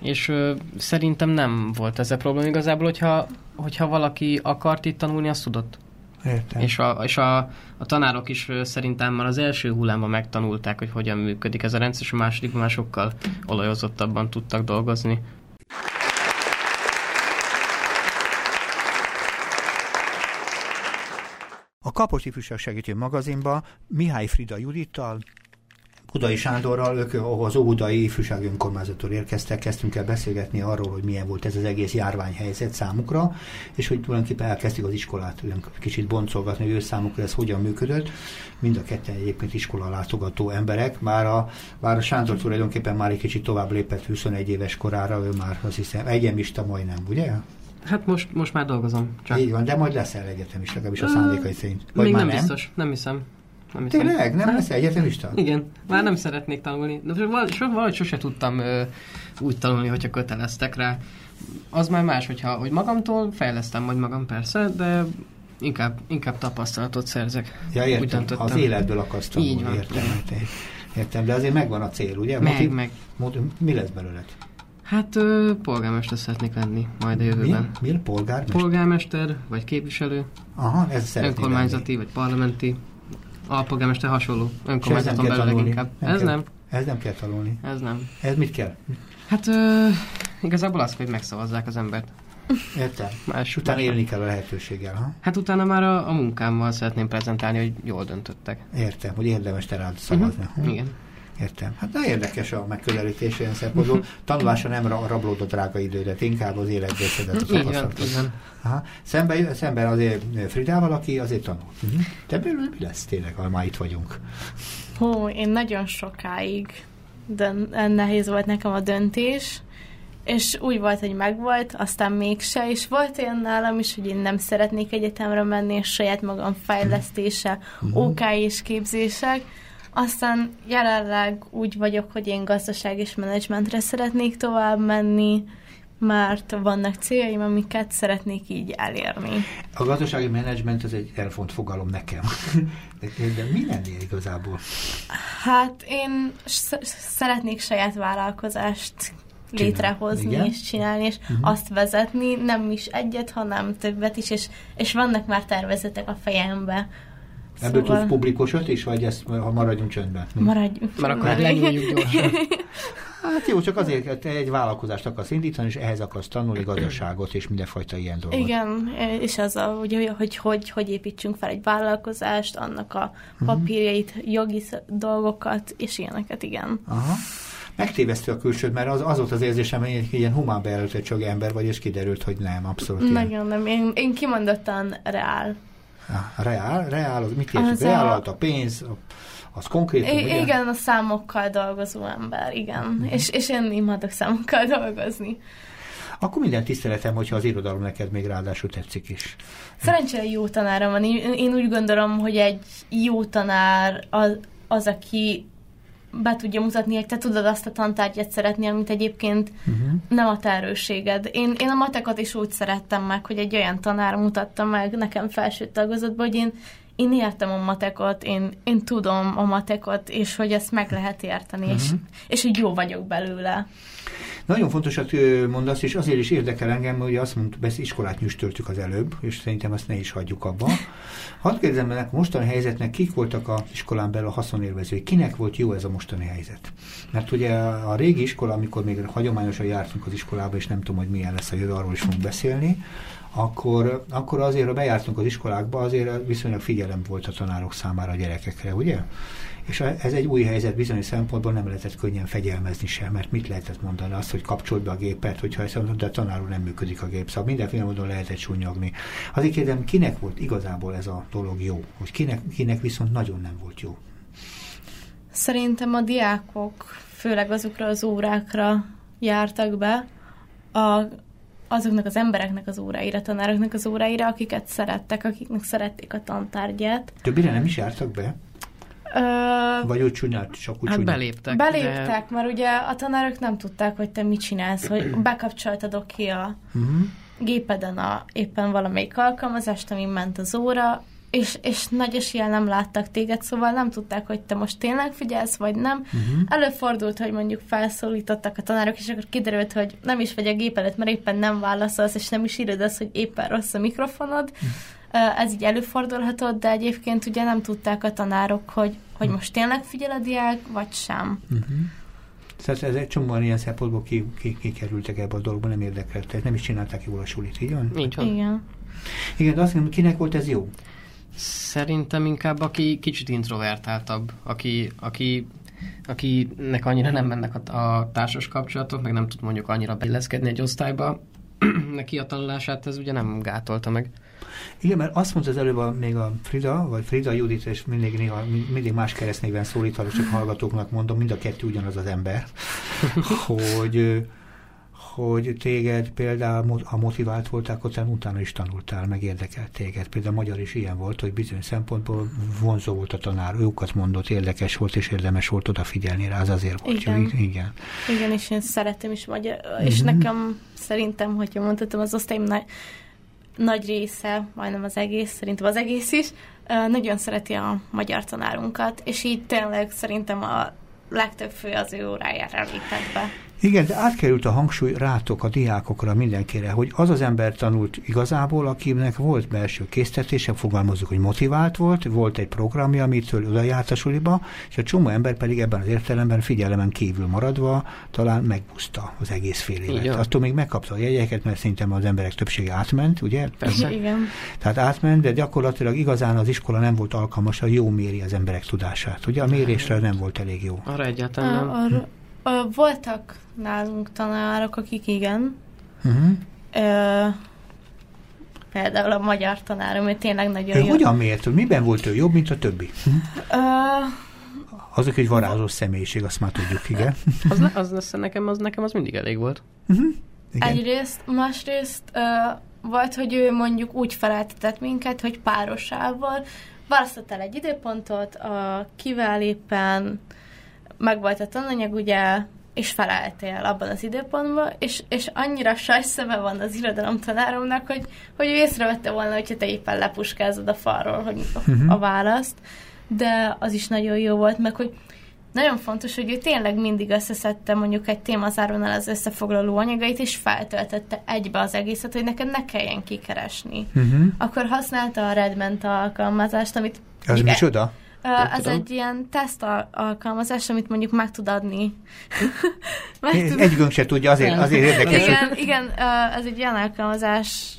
és ö, szerintem nem volt ez a probléma igazából, hogyha, hogyha valaki akart itt tanulni, azt tudott. Értem. És, a, és a, a tanárok is szerintem már az első hullámban megtanulták, hogy hogyan működik ez a rendszer, és a másodikban már sokkal olajozottabban tudtak dolgozni. A Kapos Ifjúság Segítő magazinba Mihály Frida Judittal, Budai Sándorral, ők az Óbudai Ifjúsági Önkormányzattól érkeztek, kezdtünk el beszélgetni arról, hogy milyen volt ez az egész járványhelyzet számukra, és hogy tulajdonképpen elkezdték az iskolát kicsit boncolgatni, hogy ő számukra ez hogyan működött. Mind a ketten egyébként iskola látogató emberek, már a, bár a Sándor tulajdonképpen már egy kicsit tovább lépett 21 éves korára, ő már azt hiszem egyenista majdnem, ugye? Hát most, most már dolgozom. Csak. Így van, de majd leszel egyetemista, legalábbis a szándékai szerint. Vagy még nem, nem biztos, nem hiszem. Nem hiszem. Tényleg? Nem lesz egyetemista? Igen, már nem szeretnék tanulni. De valahogy, valahogy sose tudtam ö, úgy tanulni, hogyha köteleztek rá. Az már más, hogyha hogy magamtól fejlesztem majd magam persze, de inkább, inkább tapasztalatot szerzek. Ja, értem, az életből akarsz tanulni, Így van, értem, értem. Értem, de azért megvan a cél, ugye? Meg, Motiv, meg. Motiv, mi lesz belőled? Hát ö, polgármester szeretnék lenni majd a jövőben. Mi? mi? Polgármester? Polgármester, vagy képviselő. Aha, ez Önkormányzati, lenni. vagy parlamenti. Alpolgármester hasonló. Önkormányzaton belül leginkább. Nem ez kell, nem. Ez nem kell tanulni. Ez nem. Ez mit kell? Hát ö, igazából az, hogy megszavazzák az embert. Értem. Más, utána élni kell a lehetőséggel, ha? Hát utána már a, a munkámmal szeretném prezentálni, hogy jól döntöttek. Értem, hogy érdemes te rád szavazni. Uh-huh. Igen. Értem. Hát de érdekes a megközelítés ilyen szempontból. Tanulásra nem rablód a drága idődet, inkább az a tapasztalatot. Szemben, szemben azért Fridával, aki azért tanul. Uh-huh. De belül mi lesz tényleg, ha már itt vagyunk? Hó, én nagyon sokáig de nehéz volt nekem a döntés, és úgy volt, hogy megvolt, aztán mégse, és volt olyan nálam is, hogy én nem szeretnék egyetemre menni, és saját magam fejlesztése, uh-huh. OK és képzések, aztán jelenleg úgy vagyok, hogy én gazdaság és menedzsmentre szeretnék tovább menni, mert vannak céljaim, amiket szeretnék így elérni. A gazdasági menedzsment az egy elfont fogalom nekem. De, de mi lennél igazából? Hát én szeretnék saját vállalkozást létrehozni Igen? és csinálni, és uh-huh. azt vezetni, nem is egyet, hanem többet is, és, és vannak már tervezetek a fejembe, Ebből szóval... tudsz publikusot is, vagy ezt ha maradjunk csöndben? Maradjunk Mert akkor lenyúljuk gyorsan. Hát jó, csak azért te egy vállalkozást akarsz indítani, és ehhez akarsz tanulni gazdaságot, és mindenfajta ilyen dolgot. Igen, és az a, hogy, hogy, hogy, hogy építsünk fel egy vállalkozást, annak a mhm. papírjait, uh-huh. jogi dolgokat, és ilyeneket, igen. Aha megtévesztő a külsőd, mert az, az volt az érzésem, hogy egy ilyen humán csak ember vagy, és kiderült, hogy nem, abszolút Nagyon nem, én, én kimondottan reál a reál, reál, az mit értsük? Reál a... a pénz, az konkrét. I- igen, a számokkal dolgozó ember, igen. Mm. És, és én imádok számokkal dolgozni. Akkor minden tiszteletem, hogyha az irodalom neked még ráadásul tetszik is. Szerencsére jó tanára van. Én úgy gondolom, hogy egy jó tanár az, az aki be tudja mutatni, hogy te tudod azt a tantárgyat szeretni, amit egyébként uh-huh. nem a te erősséged. Én, én a matekot is úgy szerettem meg, hogy egy olyan tanár mutatta meg nekem felső tagozatban, hogy én, én értem a matekot, én, én tudom a matekot, és hogy ezt meg lehet érteni, uh-huh. és, és hogy jó vagyok belőle. Nagyon fontosat mondasz, és azért is érdekel engem, hogy azt mondtuk, hogy iskolát nyüstöltük az előbb, és szerintem azt ne is hagyjuk abba. Hadd kérdezem meg, mostani helyzetnek kik voltak a iskolán belül a haszonélvezői? Kinek volt jó ez a mostani helyzet? Mert ugye a régi iskola, amikor még hagyományosan jártunk az iskolába, és nem tudom, hogy milyen lesz a jövő, arról is fogunk beszélni, akkor, akkor azért, ha bejártunk az iskolákba, azért viszonylag figyelem volt a tanárok számára a gyerekekre, ugye? És ez egy új helyzet bizonyos szempontból nem lehetett könnyen fegyelmezni sem, mert mit lehetett mondani? Azt, hogy kapcsold be a gépet, hogyha ezt mondod, de a tanárul nem működik a gép. Szóval mindenféle módon lehetett súnyogni. Azért kérdem, kinek volt igazából ez a dolog jó? Hogy kinek, kinek viszont nagyon nem volt jó? Szerintem a diákok főleg azokra az órákra jártak be, a azoknak az embereknek az óráira, tanároknak az óráira, akiket szerettek, akiknek szerették a tantárgyát. Többire nem is jártak be? Ö, Vagy úgy csúnyát, csak úgy Hát csúnyát. beléptek. beléptek, de... mert ugye a tanárok nem tudták, hogy te mit csinálsz, hogy bekapcsoltad ki a Uh-huh. gépeden a, éppen valamelyik alkalmazást, amin ment az óra, és, és nagy eséllyel nem láttak téged, szóval nem tudták, hogy te most tényleg figyelsz, vagy nem. Uh-huh. Előfordult, hogy mondjuk felszólítottak a tanárok, és akkor kiderült, hogy nem is vagy a gép előtt, mert éppen nem válaszolsz, és nem is írod azt, hogy éppen rossz a mikrofonod. Ö, Ez így előfordulhatott, de egyébként ugye nem tudták a tanárok, hogy, hogy most tényleg figyel a diák, vagy sem. Uh-huh. Szóval ez egy csomóan ilyen szempontból ki, ki, kikerültek ebbe a dologba, nem érdekelt, tehát nem is csinálták jól a sulit, így van? Így van. Igen. Igen, de azt mondom, kinek volt ez jó? Szerintem inkább aki kicsit introvertáltabb, aki, aki, akinek annyira nem mennek a, a társas kapcsolatok, meg nem tud mondjuk annyira beilleszkedni egy osztályba, neki a tanulását ez ugye nem gátolta meg. Igen, mert azt mondta az előbb a, még a Frida, vagy Frida Judit, és mindig, néha, mindig más keresztnéven szólítalak, csak hallgatóknak mondom, mind a kettő ugyanaz az ember, hogy, hogy téged például, ha motivált akkor te utána is tanultál, meg érdekelt téged. Például a magyar is ilyen volt, hogy bizonyos szempontból vonzó volt a tanár, jókat mondott, érdekes volt, és érdemes volt odafigyelni rá, az azért volt jó. Igen. Igen. Igen, és én szeretem is magyar, és Mhm. nekem szerintem, hogyha mondhatom, az osztályom nagy, nagy része, majdnem az egész, szerintem az egész is, nagyon szereti a magyar tanárunkat, és így tényleg szerintem a legtöbb fő az ő órájára lépett be. Igen, de átkerült a hangsúly rátok, a diákokra, mindenkire, hogy az az ember tanult igazából, akinek volt belső késztetése, fogalmazunk, hogy motivált volt, volt egy programja, amitől oda járt a suliba, és a csomó ember pedig ebben az értelemben figyelemen kívül maradva talán megbuszta az egész fél évet. van. Attól még megkapta a jegyeket, mert szerintem az emberek többsége átment, ugye? Persze. Igen. Tehát átment, de gyakorlatilag igazán az iskola nem volt alkalmas, a jó méri az emberek tudását. Ugye a mérésre nem volt elég jó. Arra egyáltalán nem. Arra- ö, voltak nálunk tanárok, akik igen, Uh-huh. Ö, például a magyar tanárom, ő tényleg nagyon Ő jó. hogyan mért? Miben volt ő jobb, mint a többi? Ö, Azok egy varázsos személyiség, azt már tudjuk, igen. Az, ne, az, az, nekem, az nekem az mindig elég volt. Uh-huh. igen. Egyrészt, másrészt ö, volt, hogy ő mondjuk úgy feleltetett minket, hogy párosával választottál egy időpontot, a kivel éppen megvolt a tananyag, ugye, és feleltél abban az időpontban, és, és annyira sajszeme van az irodalom tanáromnak, hogy, hogy ő észrevette volna, hogyha te éppen lepuskázod a falról hogy Mhm. a választ, de az is nagyon jó volt, meg hogy nagyon fontos, hogy ő tényleg mindig összeszedte mondjuk egy témazárónál az összefoglaló anyagait, és feltöltette egybe az egészet, hogy neked ne kelljen kikeresni. Uh-huh. Akkor használta a Redment alkalmazást, amit Ez micsoda? Ö, Nem Ez egy ilyen teszt al- alkalmazás, amit mondjuk meg tud adni. meg Ez tud... Egy gönc se tudja, azért, azért érdekes. hogy- Igen, igen, ö, ez egy olyan alkalmazás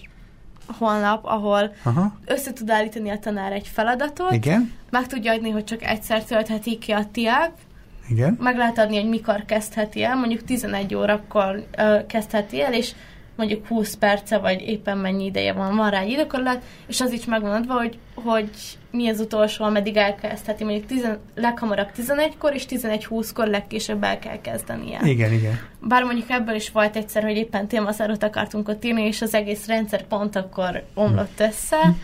honlap, ahol Aha, össze tud állítani a tanár egy feladatot, igen, meg tudja adni, hogy csak egyszer töltheti ki a tiák, igen. meg lehet adni, hogy mikor kezdheti el, mondjuk 11 órakor ö, kezdheti el, és mondjuk 20 perce, vagy éppen mennyi ideje van, van rá egy időkorlát, és az is megvan adva, hogy, hogy mi az utolsó, ameddig elkezdheti, mondjuk tizen, leghamarabb 11-kor, és 11-20-kor legkésőbb el kell kezdenie. Igen, igen. Bár mondjuk ebből is volt egyszer, hogy éppen témaszárót akartunk ott írni, és az egész rendszer pont akkor omlott össze.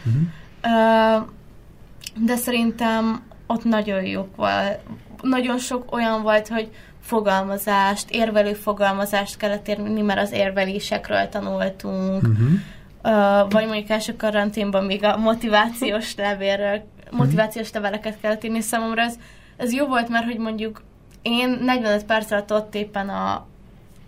Ö, de szerintem ott nagyon jók volt. Nagyon sok olyan volt, hogy fogalmazást, érvelő fogalmazást kellett érni, mert az érvelésekről tanultunk. Uh-huh. Vagy mondjuk első karanténban még a motivációs levélről, motivációs leveleket kellett írni számomra. Ez, ez jó volt, mert hogy mondjuk én 45 perc alatt ott éppen a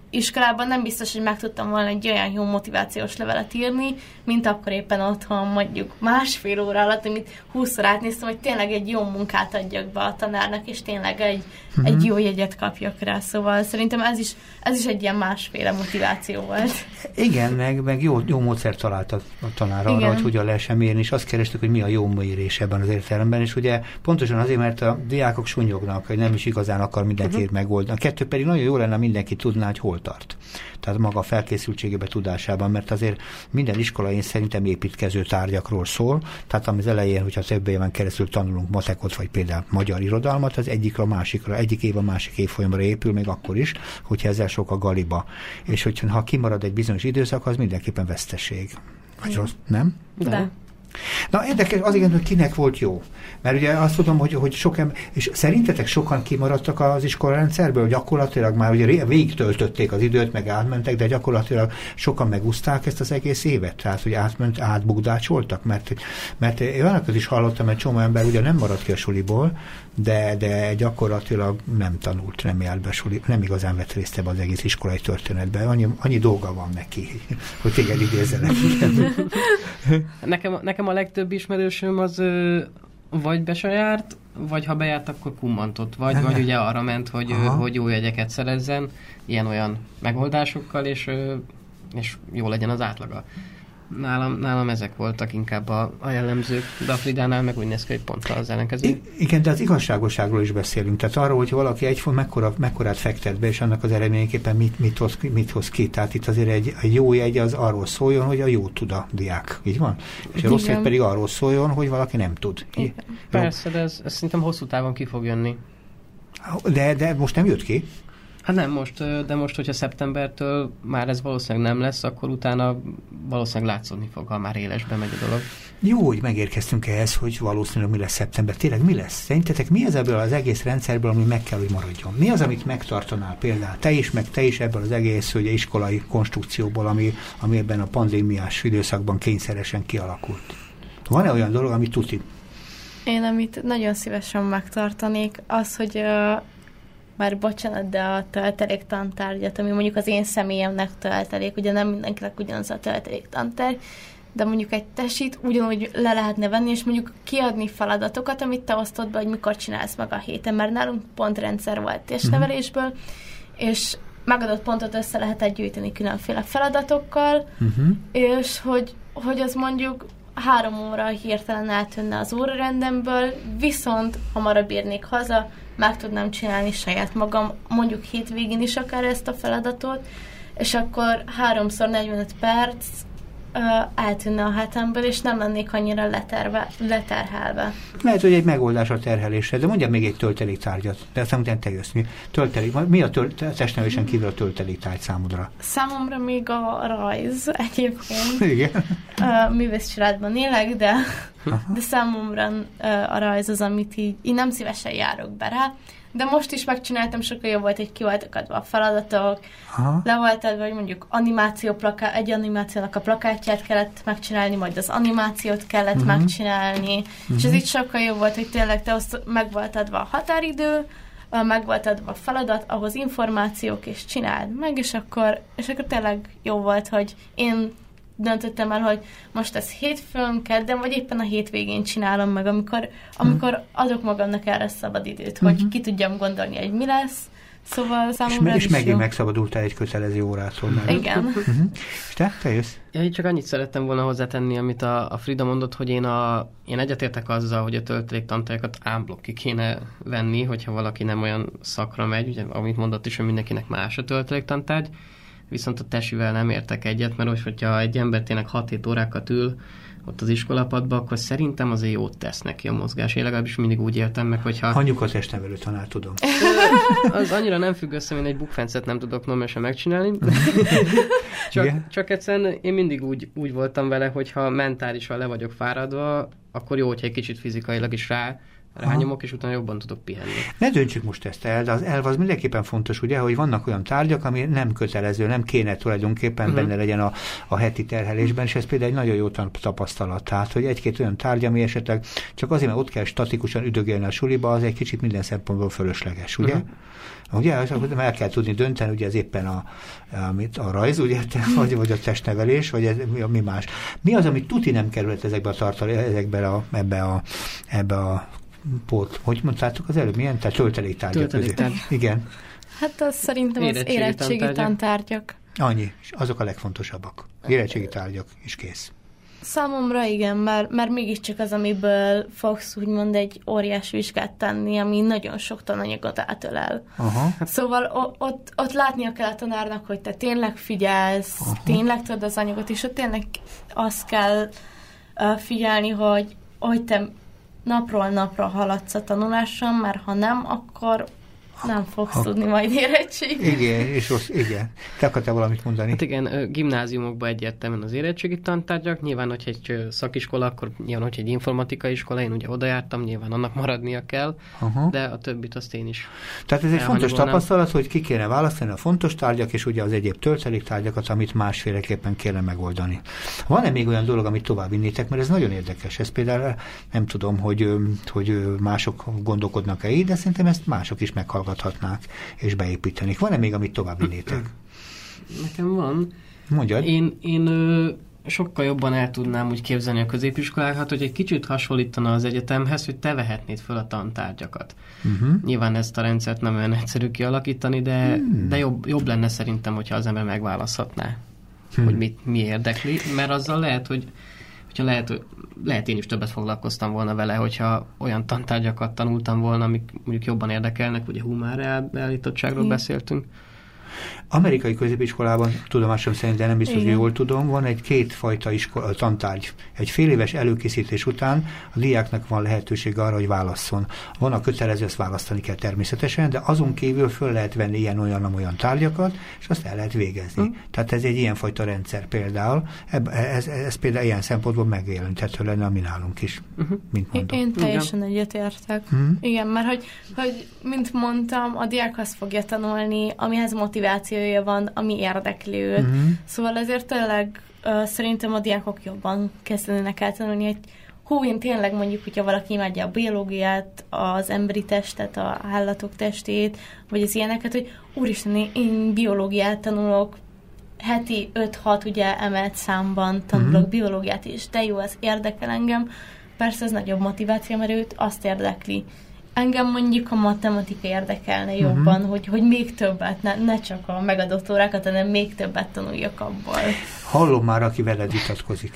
iskolában nem biztos, hogy meg tudtam volna egy olyan jó motivációs levelet írni, mint akkor éppen otthon mondjuk másfél óra alatt, amit 20-szor átnéztem, hogy tényleg egy jó munkát adjak be a tanárnak, és tényleg egy, Mhm. egy jó jegyet kapjak rá. Szóval szerintem ez is, ez is egy ilyen másféle motiváció volt. Igen, meg, meg jó, jó módszert talált a, a tanár arra, Igen. hogy hogyan lehessen mérni, és azt kerestük, hogy mi a jó mérés ebben az értelemben, és ugye pontosan azért, mert a diákok sunyognak, hogy nem is igazán akar mindenkit uh-huh. megoldani. A kettő pedig nagyon jó lenne, mindenki tudná, hogy hol hol tart. Tehát maga a felkészültségébe tudásában, mert azért minden iskola én szerintem építkező tárgyakról szól, tehát az elején, hogyha több éven keresztül tanulunk matekot, vagy például magyar irodalmat, az egyikre a másikra, egyik év a másik évfolyamra épül, még akkor is, hogyha ezzel sok a galiba. És hogyha kimarad egy bizonyos időszak, az mindenképpen veszteség. Vagy rossz, nem? De. De. Na érdekes, az igen, hogy kinek volt jó. Mert ugye azt tudom, hogy, hogy sok ember, és szerintetek sokan kimaradtak az iskolarendszerből, gyakorlatilag már ugye végig töltötték az időt, meg átmentek, de gyakorlatilag sokan megúzták ezt az egész évet, tehát hogy átment, átbukdácsoltak, mert, mert én olyanokat is hallottam, egy csomó ember ugye nem maradt ki a suliból, de, de gyakorlatilag nem tanult, nem járt be suli, nem igazán vett részt ebbe az egész iskolai történetbe. Annyi, annyi dolga van neki, hogy téged idézzenek. nekem, nekem a legtöbb ismerősöm az vagy be se járt, vagy ha bejárt, akkor kummantott. Vagy, vagy ugye arra ment, hogy, hogy jó jegyeket szerezzen, ilyen-olyan megoldásokkal, és, és jó legyen az átlaga. Nálam, nálam ezek voltak inkább a, a jellemzők, de a Fridánál meg úgy néz ki, hogy pont az ellenkező. igen, de az igazságosságról is beszélünk. Tehát arról, hogy valaki egy mekkora, mekkorát fektet be, és annak az eredményeképpen mit, mit, hoz, mit hoz ki. Tehát itt azért egy, egy jó jegy az arról szóljon, hogy a jó tud a diák. Így van? És a rossz jegy pedig arról szóljon, hogy valaki nem tud. Igen. Persze, de ez, ez szerintem hosszú távon ki fog jönni. De, de most nem jött ki? Hát nem most, de most, hogyha szeptembertől már ez valószínűleg nem lesz, akkor utána valószínűleg látszódni fog, ha már élesbe megy a dolog. Jó, hogy megérkeztünk ehhez, hogy valószínűleg mi lesz szeptember. Tényleg mi lesz? Szerintetek mi az ebből az egész rendszerből, ami meg kell, hogy maradjon? Mi az, amit megtartanál például? Te is, meg te is ebből az egész ugye, iskolai konstrukcióból, ami, ami ebben a pandémiás időszakban kényszeresen kialakult. Van-e olyan dolog, ami tuti? Én, amit nagyon szívesen megtartanék, az, hogy uh, már bocsánat, de a töltelék tantárgyat, ami mondjuk az én személyemnek töltelék, ugye nem mindenkinek ugyanaz a töltelék tantárgy, de mondjuk egy tesit ugyanúgy le lehetne venni, és mondjuk kiadni feladatokat, amit te osztod be, hogy mikor csinálsz meg a héten, mert nálunk pontrendszer volt testnevelésből, uh-huh. és megadott pontot össze lehetett gyűjteni különféle feladatokkal, uh-huh. és hogy, hogy az mondjuk három óra hirtelen eltűnne az órarendemből, viszont hamarabb érnék haza, meg tudnám csinálni saját magam, mondjuk hétvégén is akár ezt a feladatot, és akkor háromszor 45 perc eltűnne a hetemből, és nem lennék annyira leterve, leterhelve. Lehet, hogy egy megoldás a terhelésre, de mondja még egy tárgyat, de aztán utána te jössz. Mi, töltelék, mi a töl, testnevésen kívül a tárgy számodra? Számomra még a rajz egyébként. Igen. Művész családban élek, de, de számomra uh, a rajz az, amit így, én nem szívesen járok be rá, de most is megcsináltam, sokkal jobb volt, hogy ki voltak adva a feladatok, Aha. le volt adva, hogy mondjuk animáció plakát, egy animációnak a plakátját kellett megcsinálni, majd az animációt kellett uh-huh. megcsinálni, uh-huh. és ez így sokkal jobb volt, hogy tényleg te azt meg volt adva a határidő, meg volt adva a feladat, ahhoz információk, és csináld meg, és akkor, és akkor tényleg jó volt, hogy én döntöttem el, hogy most ez hétfőn, kedden, vagy éppen a hétvégén csinálom meg, amikor, amikor adok magamnak erre szabad időt, hogy uh-huh. ki tudjam gondolni, hogy mi lesz, Szóval számomra És, és megint jó. megszabadultál egy kötelező órától. Meg. Igen. Uh-huh. És te? Te jössz? Ja, én csak annyit szerettem volna hozzátenni, amit a, a Frida mondott, hogy én, a, én egyetértek azzal, hogy a tölteléktantájakat ámblok ki kéne venni, hogyha valaki nem olyan szakra megy, ugye, amit mondott is, hogy mindenkinek más a tölteléktantárgy viszont a tesivel nem értek egyet, mert hogy, hogyha egy ember tényleg 6-7 órákat ül ott az iskolapadba, akkor szerintem azért jót tesz neki a mozgás. Én legalábbis mindig úgy éltem meg, hogyha... Anyuka testnevelő tanár, tudom. az annyira nem függ össze, mint egy bukfencet nem tudok normálisan megcsinálni. csak, csak egyszerűen én mindig úgy, úgy voltam vele, hogyha mentálisan le vagyok fáradva, akkor jó, hogyha egy kicsit fizikailag is rá rányomok, és utána jobban tudok pihenni. Ne döntsük most ezt el, de az elv az mindenképpen fontos, ugye, hogy vannak olyan tárgyak, ami nem kötelező, nem kéne tulajdonképpen uh-huh. benne legyen a, a heti terhelésben, és ez például egy nagyon jó tapasztalat. Tehát, hogy egy-két olyan tárgy, ami esetleg csak azért, mert ott kell statikusan üdögélni a suliba, az egy kicsit minden szempontból fölösleges, ugye? Uh-huh. Ugye, az, el kell tudni dönteni, ugye ez éppen a, amit a rajz, ugye, vagy, vagy a testnevelés, vagy ez, mi, mi más. Mi az, ami tuti nem került ezekbe a tartalé, ezekbe a, ebbe a, ebbe a pót, hogy mondtátok az előbb, milyen? Tehát tölteléktárgyak Tölteléktárgy. Igen. Hát az szerintem az érettségi, érettségi tantárgyak. Annyi, és azok a legfontosabbak. Érettségi tárgyak, és kész. Számomra igen, mert, mert mégiscsak az, amiből fogsz úgymond egy óriás vizsgát tenni, ami nagyon sok tananyagot átölel. Aha. Szóval o- ott, ott látnia kell a tanárnak, hogy te tényleg figyelsz, Aha. tényleg tudod az anyagot, és ott tényleg azt kell uh, figyelni, hogy, hogy te napról napra haladsz a tanuláson, mert ha nem, akkor nem fogsz ha, tudni majd érettségi. Igen, és rossz, igen. Te akartál valamit mondani? Hát igen, gimnáziumokban egyértelműen az érettségi tantárgyak. Nyilván, hogy egy szakiskola, akkor nyilván, hogy egy informatikai iskola, én ugye oda jártam, nyilván annak maradnia kell, uh-huh. de a többit azt én is. Tehát ez egy fontos tapasztalat, hogy ki kéne választani a fontos tárgyak, és ugye az egyéb tárgyakat, amit másféleképpen kéne megoldani. Van-e még olyan dolog, amit tovább vinnétek, mert ez nagyon érdekes. Ez például nem tudom, hogy, hogy mások gondolkodnak-e így, de szerintem ezt mások is meghallgatnak meghallgathatnák és beépítenék. Van-e még, amit tovább vinnétek? Nekem van. Mondjad. Én, én ö, sokkal jobban el tudnám úgy képzelni a középiskolákat, hogy egy kicsit hasonlítana az egyetemhez, hogy te vehetnéd föl a tantárgyakat. Uh-huh. Nyilván ezt a rendszert nem olyan egyszerű kialakítani, de, hmm. de jobb, jobb lenne szerintem, hogyha az ember megválaszthatná, hmm. hogy mit, mi érdekli, mert azzal lehet, hogy hogyha lehet, lehet én is többet foglalkoztam volna vele, hogyha olyan tantárgyakat tanultam volna, amik mondjuk jobban érdekelnek, ugye humár beállítottságról beszéltünk, Amerikai középiskolában, tudomásom szerint, de nem biztos, hogy jól tudom, van egy kétfajta iskola, tantárgy. Egy fél éves előkészítés után a diáknak van lehetőség arra, hogy válasszon. Van a kötelező, ezt választani kell természetesen, de azon kívül föl lehet venni ilyen-olyan-olyan tárgyakat, és azt el lehet végezni. Mm. Tehát ez egy ilyenfajta rendszer például. Ez, ez, ez például ilyen szempontból megjeleníthető lenne a mi nálunk is, uh-huh. mint mondom. Én teljesen egyetértek. Mm. Igen, mert hogy, hogy, mint mondtam, a diák azt fogja tanulni, amihez motiváció motivációja van, ami érdekli őt. Uh-huh. Szóval ezért tényleg uh, szerintem a diákok jobban kezdenének el tanulni, hogy hú, én tényleg mondjuk, hogyha valaki imádja a biológiát, az emberi testet, a állatok testét, vagy az ilyeneket, hogy úristen, én biológiát tanulok, heti 5-6 ugye emelt számban tanulok uh-huh. biológiát is, de jó, ez érdekel engem. Persze ez nagyobb motiváció, mert őt azt érdekli engem mondjuk a matematika érdekelne mhm. jobban, uh-huh. hogy, hogy még többet, ne, ne csak a megadott órákat, hanem még többet tanuljak abból. Hallom már, aki veled vitatkozik.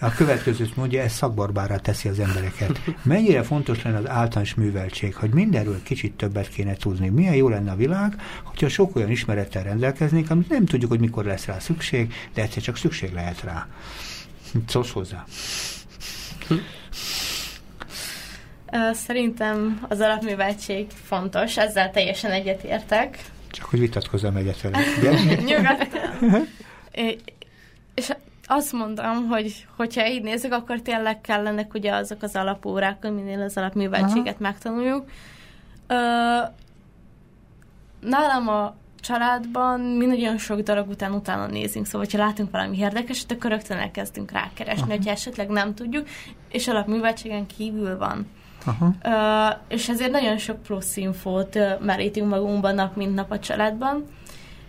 A következőt mondja, ez szakbarbára teszi az embereket. Mennyire fontos lenne az általános műveltség, hogy mindenről kicsit többet kéne tudni. Milyen jó lenne a világ, hogyha sok olyan ismerettel rendelkeznénk, amit nem tudjuk, hogy mikor lesz rá szükség, de egyszer csak szükség lehet rá. Szólsz hozzá. Szerintem az alapműveltség fontos, ezzel teljesen egyetértek. Csak hogy vitatkozzam egyet vele. Nyugodtan. és azt mondom, hogy hogyha így nézzük, akkor tényleg kellenek ugye azok az alapórák, minél az alapműveltséget Aha. megtanuljuk. nálam a családban mi nagyon sok darab után utána nézünk, szóval ha látunk valami érdekeset, akkor rögtön elkezdünk rákeresni, Aha. hogyha esetleg nem tudjuk, és alapműveltségen kívül van. Aha. Uh, és ezért nagyon sok plusz infót uh, merítünk magunkban nap, mint nap a családban.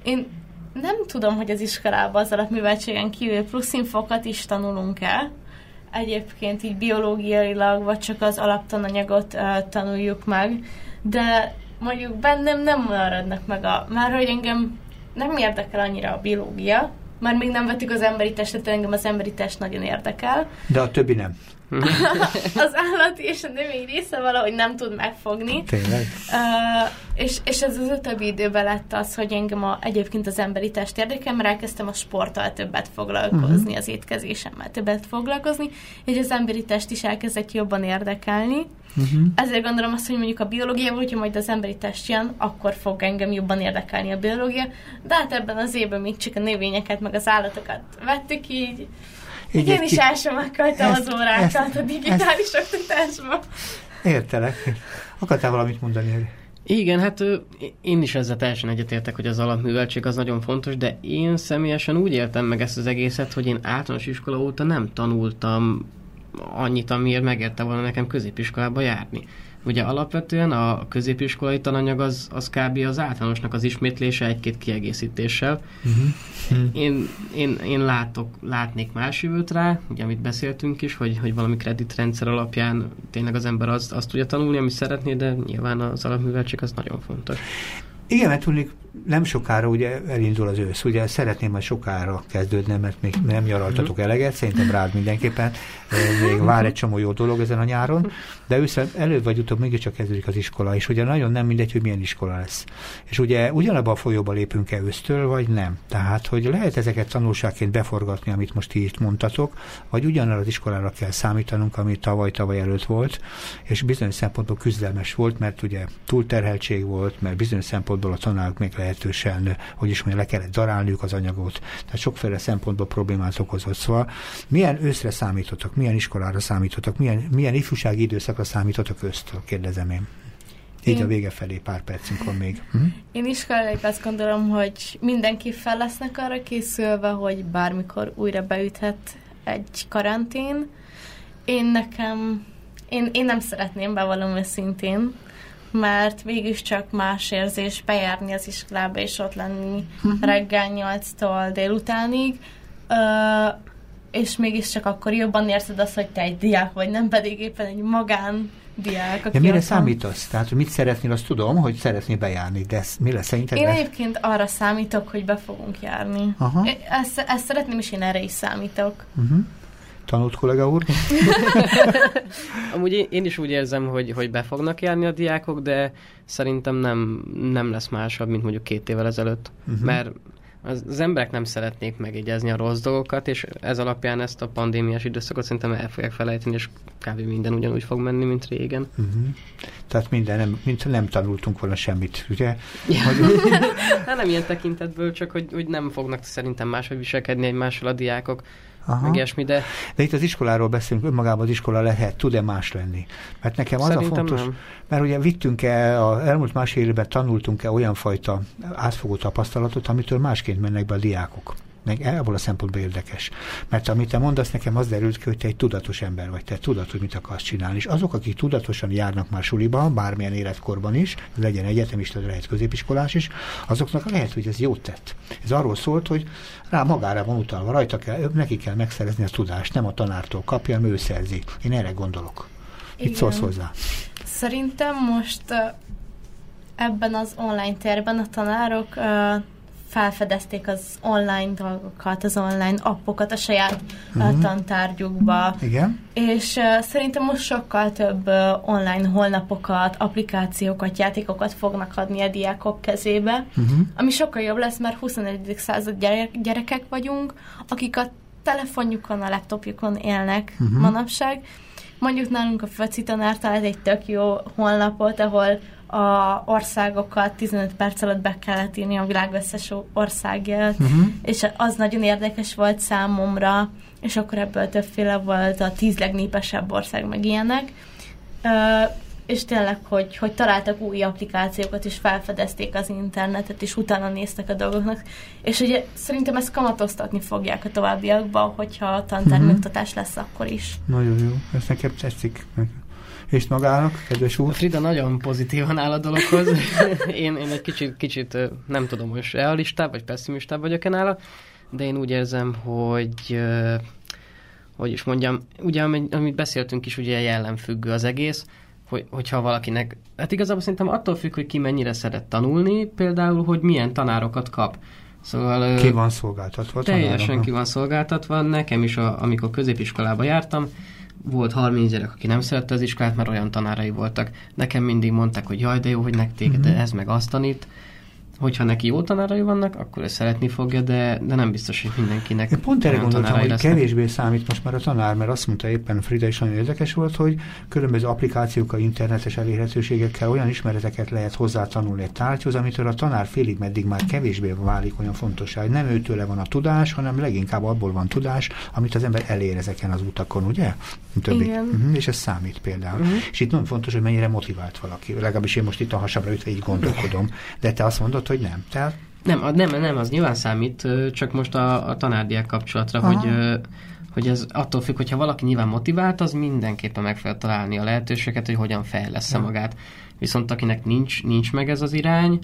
Én nem tudom, hogy az iskolában az alapműveltségen kívül plusz infókat is tanulunk el. Egyébként így biológiailag, vagy csak az alaptananyagot uh, tanuljuk meg, de mondjuk bennem nem maradnak meg a... Már hogy engem nem érdekel annyira a biológia, már még nem vettük az emberi testet, engem az emberi test nagyon érdekel. De a többi nem. az állati és a növény része valahogy nem tud megfogni. Tényleg? Uh, és, és ez az utóbbi időben lett az, hogy engem a, egyébként az emberi test érdekel, mert elkezdtem a sporttal többet foglalkozni, uh-huh. az étkezésemmel többet foglalkozni, és az emberi test is elkezdett jobban érdekelni. Uh-huh. Ezért gondolom azt, hogy mondjuk a biológia, hogyha majd az emberi test jön, akkor fog engem jobban érdekelni a biológia, de hát ebben az évben még csak a növényeket, meg az állatokat vettük így, így Én is ki... akartam ezt, az órákat ezt, a digitális ezt, oktatásba. Értelek. Akartál valamit mondani Igen, hát én is ezzel teljesen egyetértek, hogy az alapműveltség az nagyon fontos, de én személyesen úgy éltem meg ezt az egészet, hogy én általános iskola óta nem tanultam annyit, amiért megérte volna nekem középiskolába járni. Ugye alapvetően a középiskolai tananyag az, az kb. az általánosnak az ismétlése egy-két kiegészítéssel. Uh-huh. Én, én, én látok, látnék más jövőt rá, ugye amit beszéltünk is, hogy, hogy valami kreditrendszer alapján tényleg az ember azt, azt tudja tanulni, ami szeretné, de nyilván az alapműveltség az nagyon fontos. Igen, mert tudnék, nem sokára ugye elindul az ősz. Ugye szeretném, hogy sokára kezdődne, mert még nem nyaraltatok mhm. eleget, szerintem rád mindenképpen. Még vár egy csomó jó dolog ezen a nyáron, de ősszel előbb vagy utóbb mégiscsak kezdődik az iskola, és ugye nagyon nem mindegy, hogy milyen iskola lesz. És ugye ugyanabban a folyóba lépünk-e ősztől, vagy nem. Tehát, hogy lehet ezeket tanulságként beforgatni, amit most itt mondtatok, vagy ugyanarra az iskolára kell számítanunk, ami tavaly-tavaly előtt volt, és bizonyos szempontból küzdelmes volt, mert ugye túlterheltség volt, mert bizonyos szempontból a tanárok még lehetősen, hogy is mondja, le kellett darálniuk az anyagot. Tehát sokféle szempontból problémát okozott. Szóval milyen őszre számítottak, milyen iskolára számítottak, milyen, milyen ifjúsági időszakra számítottak ősztől, kérdezem én. Így én, a vége felé pár percünk van még. Hm? Én iskoláig azt gondolom, hogy mindenki fel lesznek arra készülve, hogy bármikor újra beüthet egy karantén. Én nekem, én, én nem szeretném, bevallom őszintén, mert csak más érzés bejárni az iskolába és ott lenni uh-huh. reggel 8-tól délutánig, uh, és mégiscsak akkor jobban érzed azt, hogy te egy diák vagy, nem pedig éppen egy magán diák. De mire számítasz? Tehát, hogy mit szeretnél, azt tudom, hogy szeretnél bejárni, de ez, mi lesz szerinted? Én egyébként arra számítok, hogy be fogunk járni. Aha. Ezt, ezt szeretném, és én erre is számítok. Uh-huh. Tanult kollega úr? Amúgy én is úgy érzem, hogy, hogy be fognak járni a diákok, de szerintem nem, nem lesz másabb, mint mondjuk két évvel ezelőtt. Uh-huh. Mert az, az emberek nem szeretnék megjegyezni a rossz dolgokat, és ez alapján ezt a pandémiás időszakot szerintem el fogják felejteni, és kb. minden ugyanúgy fog menni, mint régen. Uh-huh. Tehát minden, nem, mint nem tanultunk volna semmit, ugye? Ja. Hogy... hát nem ilyen tekintetből, csak hogy, hogy nem fognak szerintem máshogy viselkedni egymással a diákok. Aha. meg ilyesmi, de... De itt az iskoláról beszélünk, önmagában az iskola lehet, tud-e más lenni? Mert nekem az Szerintem a fontos, nem. mert ugye vittünk-e, az elmúlt másfél évben tanultunk-e olyan fajta átfogó tapasztalatot, amitől másként mennek be a diákok meg ebből a szempontból érdekes. Mert amit te mondasz, nekem az derült ki, hogy te egy tudatos ember vagy, te tudod, hogy mit akarsz csinálni. És azok, akik tudatosan járnak már suliba, bármilyen életkorban is, legyen egyetemista, lehet középiskolás is, azoknak lehet, hogy ez jót tett. Ez arról szólt, hogy rá magára van utalva, rajta kell, neki kell megszerezni a tudást, nem a tanártól kapja, hanem ő szerzi. Én erre gondolok. Mit szólsz hozzá? Szerintem most ebben az online térben a tanárok felfedezték az online dolgokat, az online appokat a saját uh-huh. tantárgyukba. Igen. És uh, szerintem most sokkal több uh, online holnapokat, applikációkat, játékokat fognak adni a diákok kezébe, uh-huh. ami sokkal jobb lesz, mert 21. század gyere- gyerekek vagyunk, akik a telefonjukon, a laptopjukon élnek uh-huh. manapság. Mondjuk nálunk a Föci tanár talált egy tök jó honlapot, ahol a országokat 15 perc alatt be kellett írni a világ összes országért, uh-huh. és az nagyon érdekes volt számomra, és akkor ebből többféle volt a tíz legnépesebb ország, meg ilyenek. Uh, és tényleg, hogy, hogy találtak új applikációkat, és felfedezték az internetet, és utána néztek a dolgoknak. És ugye szerintem ezt kamatoztatni fogják a továbbiakban, hogyha a tantermőktatás lesz akkor is. Nagyon jó, ez nekem tetszik és magának, kedves úr? Frida nagyon pozitívan áll a dologhoz. én, én egy kicsit, kicsit nem tudom, hogy realistább vagy pessimistább vagyok-e nála, de én úgy érzem, hogy hogy is mondjam, ugye amit beszéltünk is, ugye jellemfüggő az egész, hogy, hogyha valakinek, hát igazából szerintem attól függ, hogy ki mennyire szeret tanulni, például, hogy milyen tanárokat kap. Szóval, ki van szolgáltatva? Teljesen tanároknak? ki van szolgáltatva. Nekem is, a, amikor középiskolába jártam, volt 30 gyerek, aki nem szerette az iskolát, mert olyan tanárai voltak. Nekem mindig mondták, hogy jaj, de jó, hogy nektek, mm-hmm. de ez meg azt tanít hogyha neki jó tanárai vannak, akkor ezt szeretni fogja, de, de nem biztos, hogy mindenkinek Én pont erre gondoltam, hogy lesznek. kevésbé számít most már a tanár, mert azt mondta éppen Frida is nagyon érdekes volt, hogy különböző applikációkkal, internetes elérhetőségekkel olyan ismereteket lehet hozzá tanulni egy tárgyhoz, amitől a tanár félig meddig már kevésbé válik olyan fontossá, hogy nem őtőle van a tudás, hanem leginkább abból van tudás, amit az ember elér ezeken az utakon, ugye? Többi. Igen. Uh-huh, és ez számít például. Uh-huh. És itt nagyon fontos, hogy mennyire motivált valaki. Legalábbis én most itt a hasamra ütve így gondolkodom. De te azt mondod, hogy nem. Tehát... Nem, nem, nem, az nyilván számít, csak most a, a tanárdiák kapcsolatra, Aha. hogy hogy ez attól függ, hogyha valaki nyilván motivált, az mindenképpen meg fel találni a lehetőséget, hogy hogyan fejlesz ja. magát. Viszont akinek nincs, nincs meg ez az irány,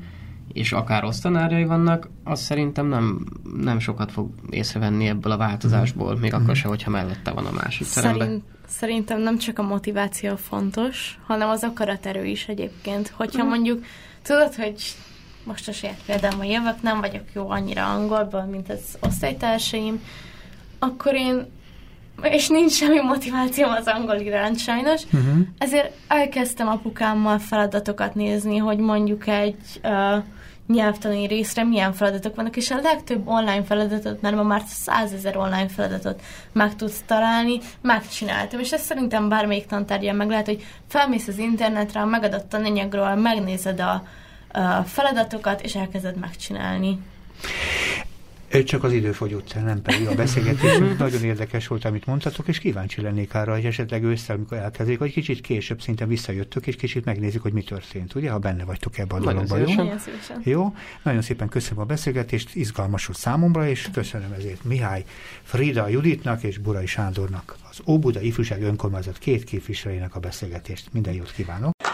és akár rossz tanárjai vannak, az szerintem nem, nem sokat fog észrevenni ebből a változásból, még mm. akkor se, hogyha mellette van a másik Szerint, teremben. Szerintem nem csak a motiváció fontos, hanem az akaraterő is egyébként. Hogyha mm. mondjuk tudod, hogy most a saját példámmal jövök, nem vagyok jó annyira angolban, mint az osztálytársaim, akkor én és nincs semmi motivációm az angol iránt sajnos, uh-huh. ezért elkezdtem apukámmal feladatokat nézni, hogy mondjuk egy uh, nyelvtani részre milyen feladatok vannak, és a legtöbb online feladatot, mert ma már százezer online feladatot meg tudsz találni, megcsináltam, és ezt szerintem bármelyik tantárgyan meg lehet, hogy felmész az internetre, a megadott tananyagról, megnézed a feladatokat, és elkezded megcsinálni. Csak az idő fogyott el, nem pedig a beszélgetés. Nagyon érdekes volt, amit mondtatok, és kíváncsi lennék arra, hogy esetleg ősszel, amikor elkezdik, hogy kicsit később szinte visszajöttök, és kicsit megnézzük, hogy mi történt, ugye, ha benne vagytok ebben a dologban, jó? Jó, nagyon szépen köszönöm a beszélgetést, izgalmas volt számomra, és köszönöm ezért Mihály Frida Juditnak és Burai Sándornak, az Óbuda Ifjúság Önkormányzat két képviselőjének a beszélgetést. Minden jót kívánok!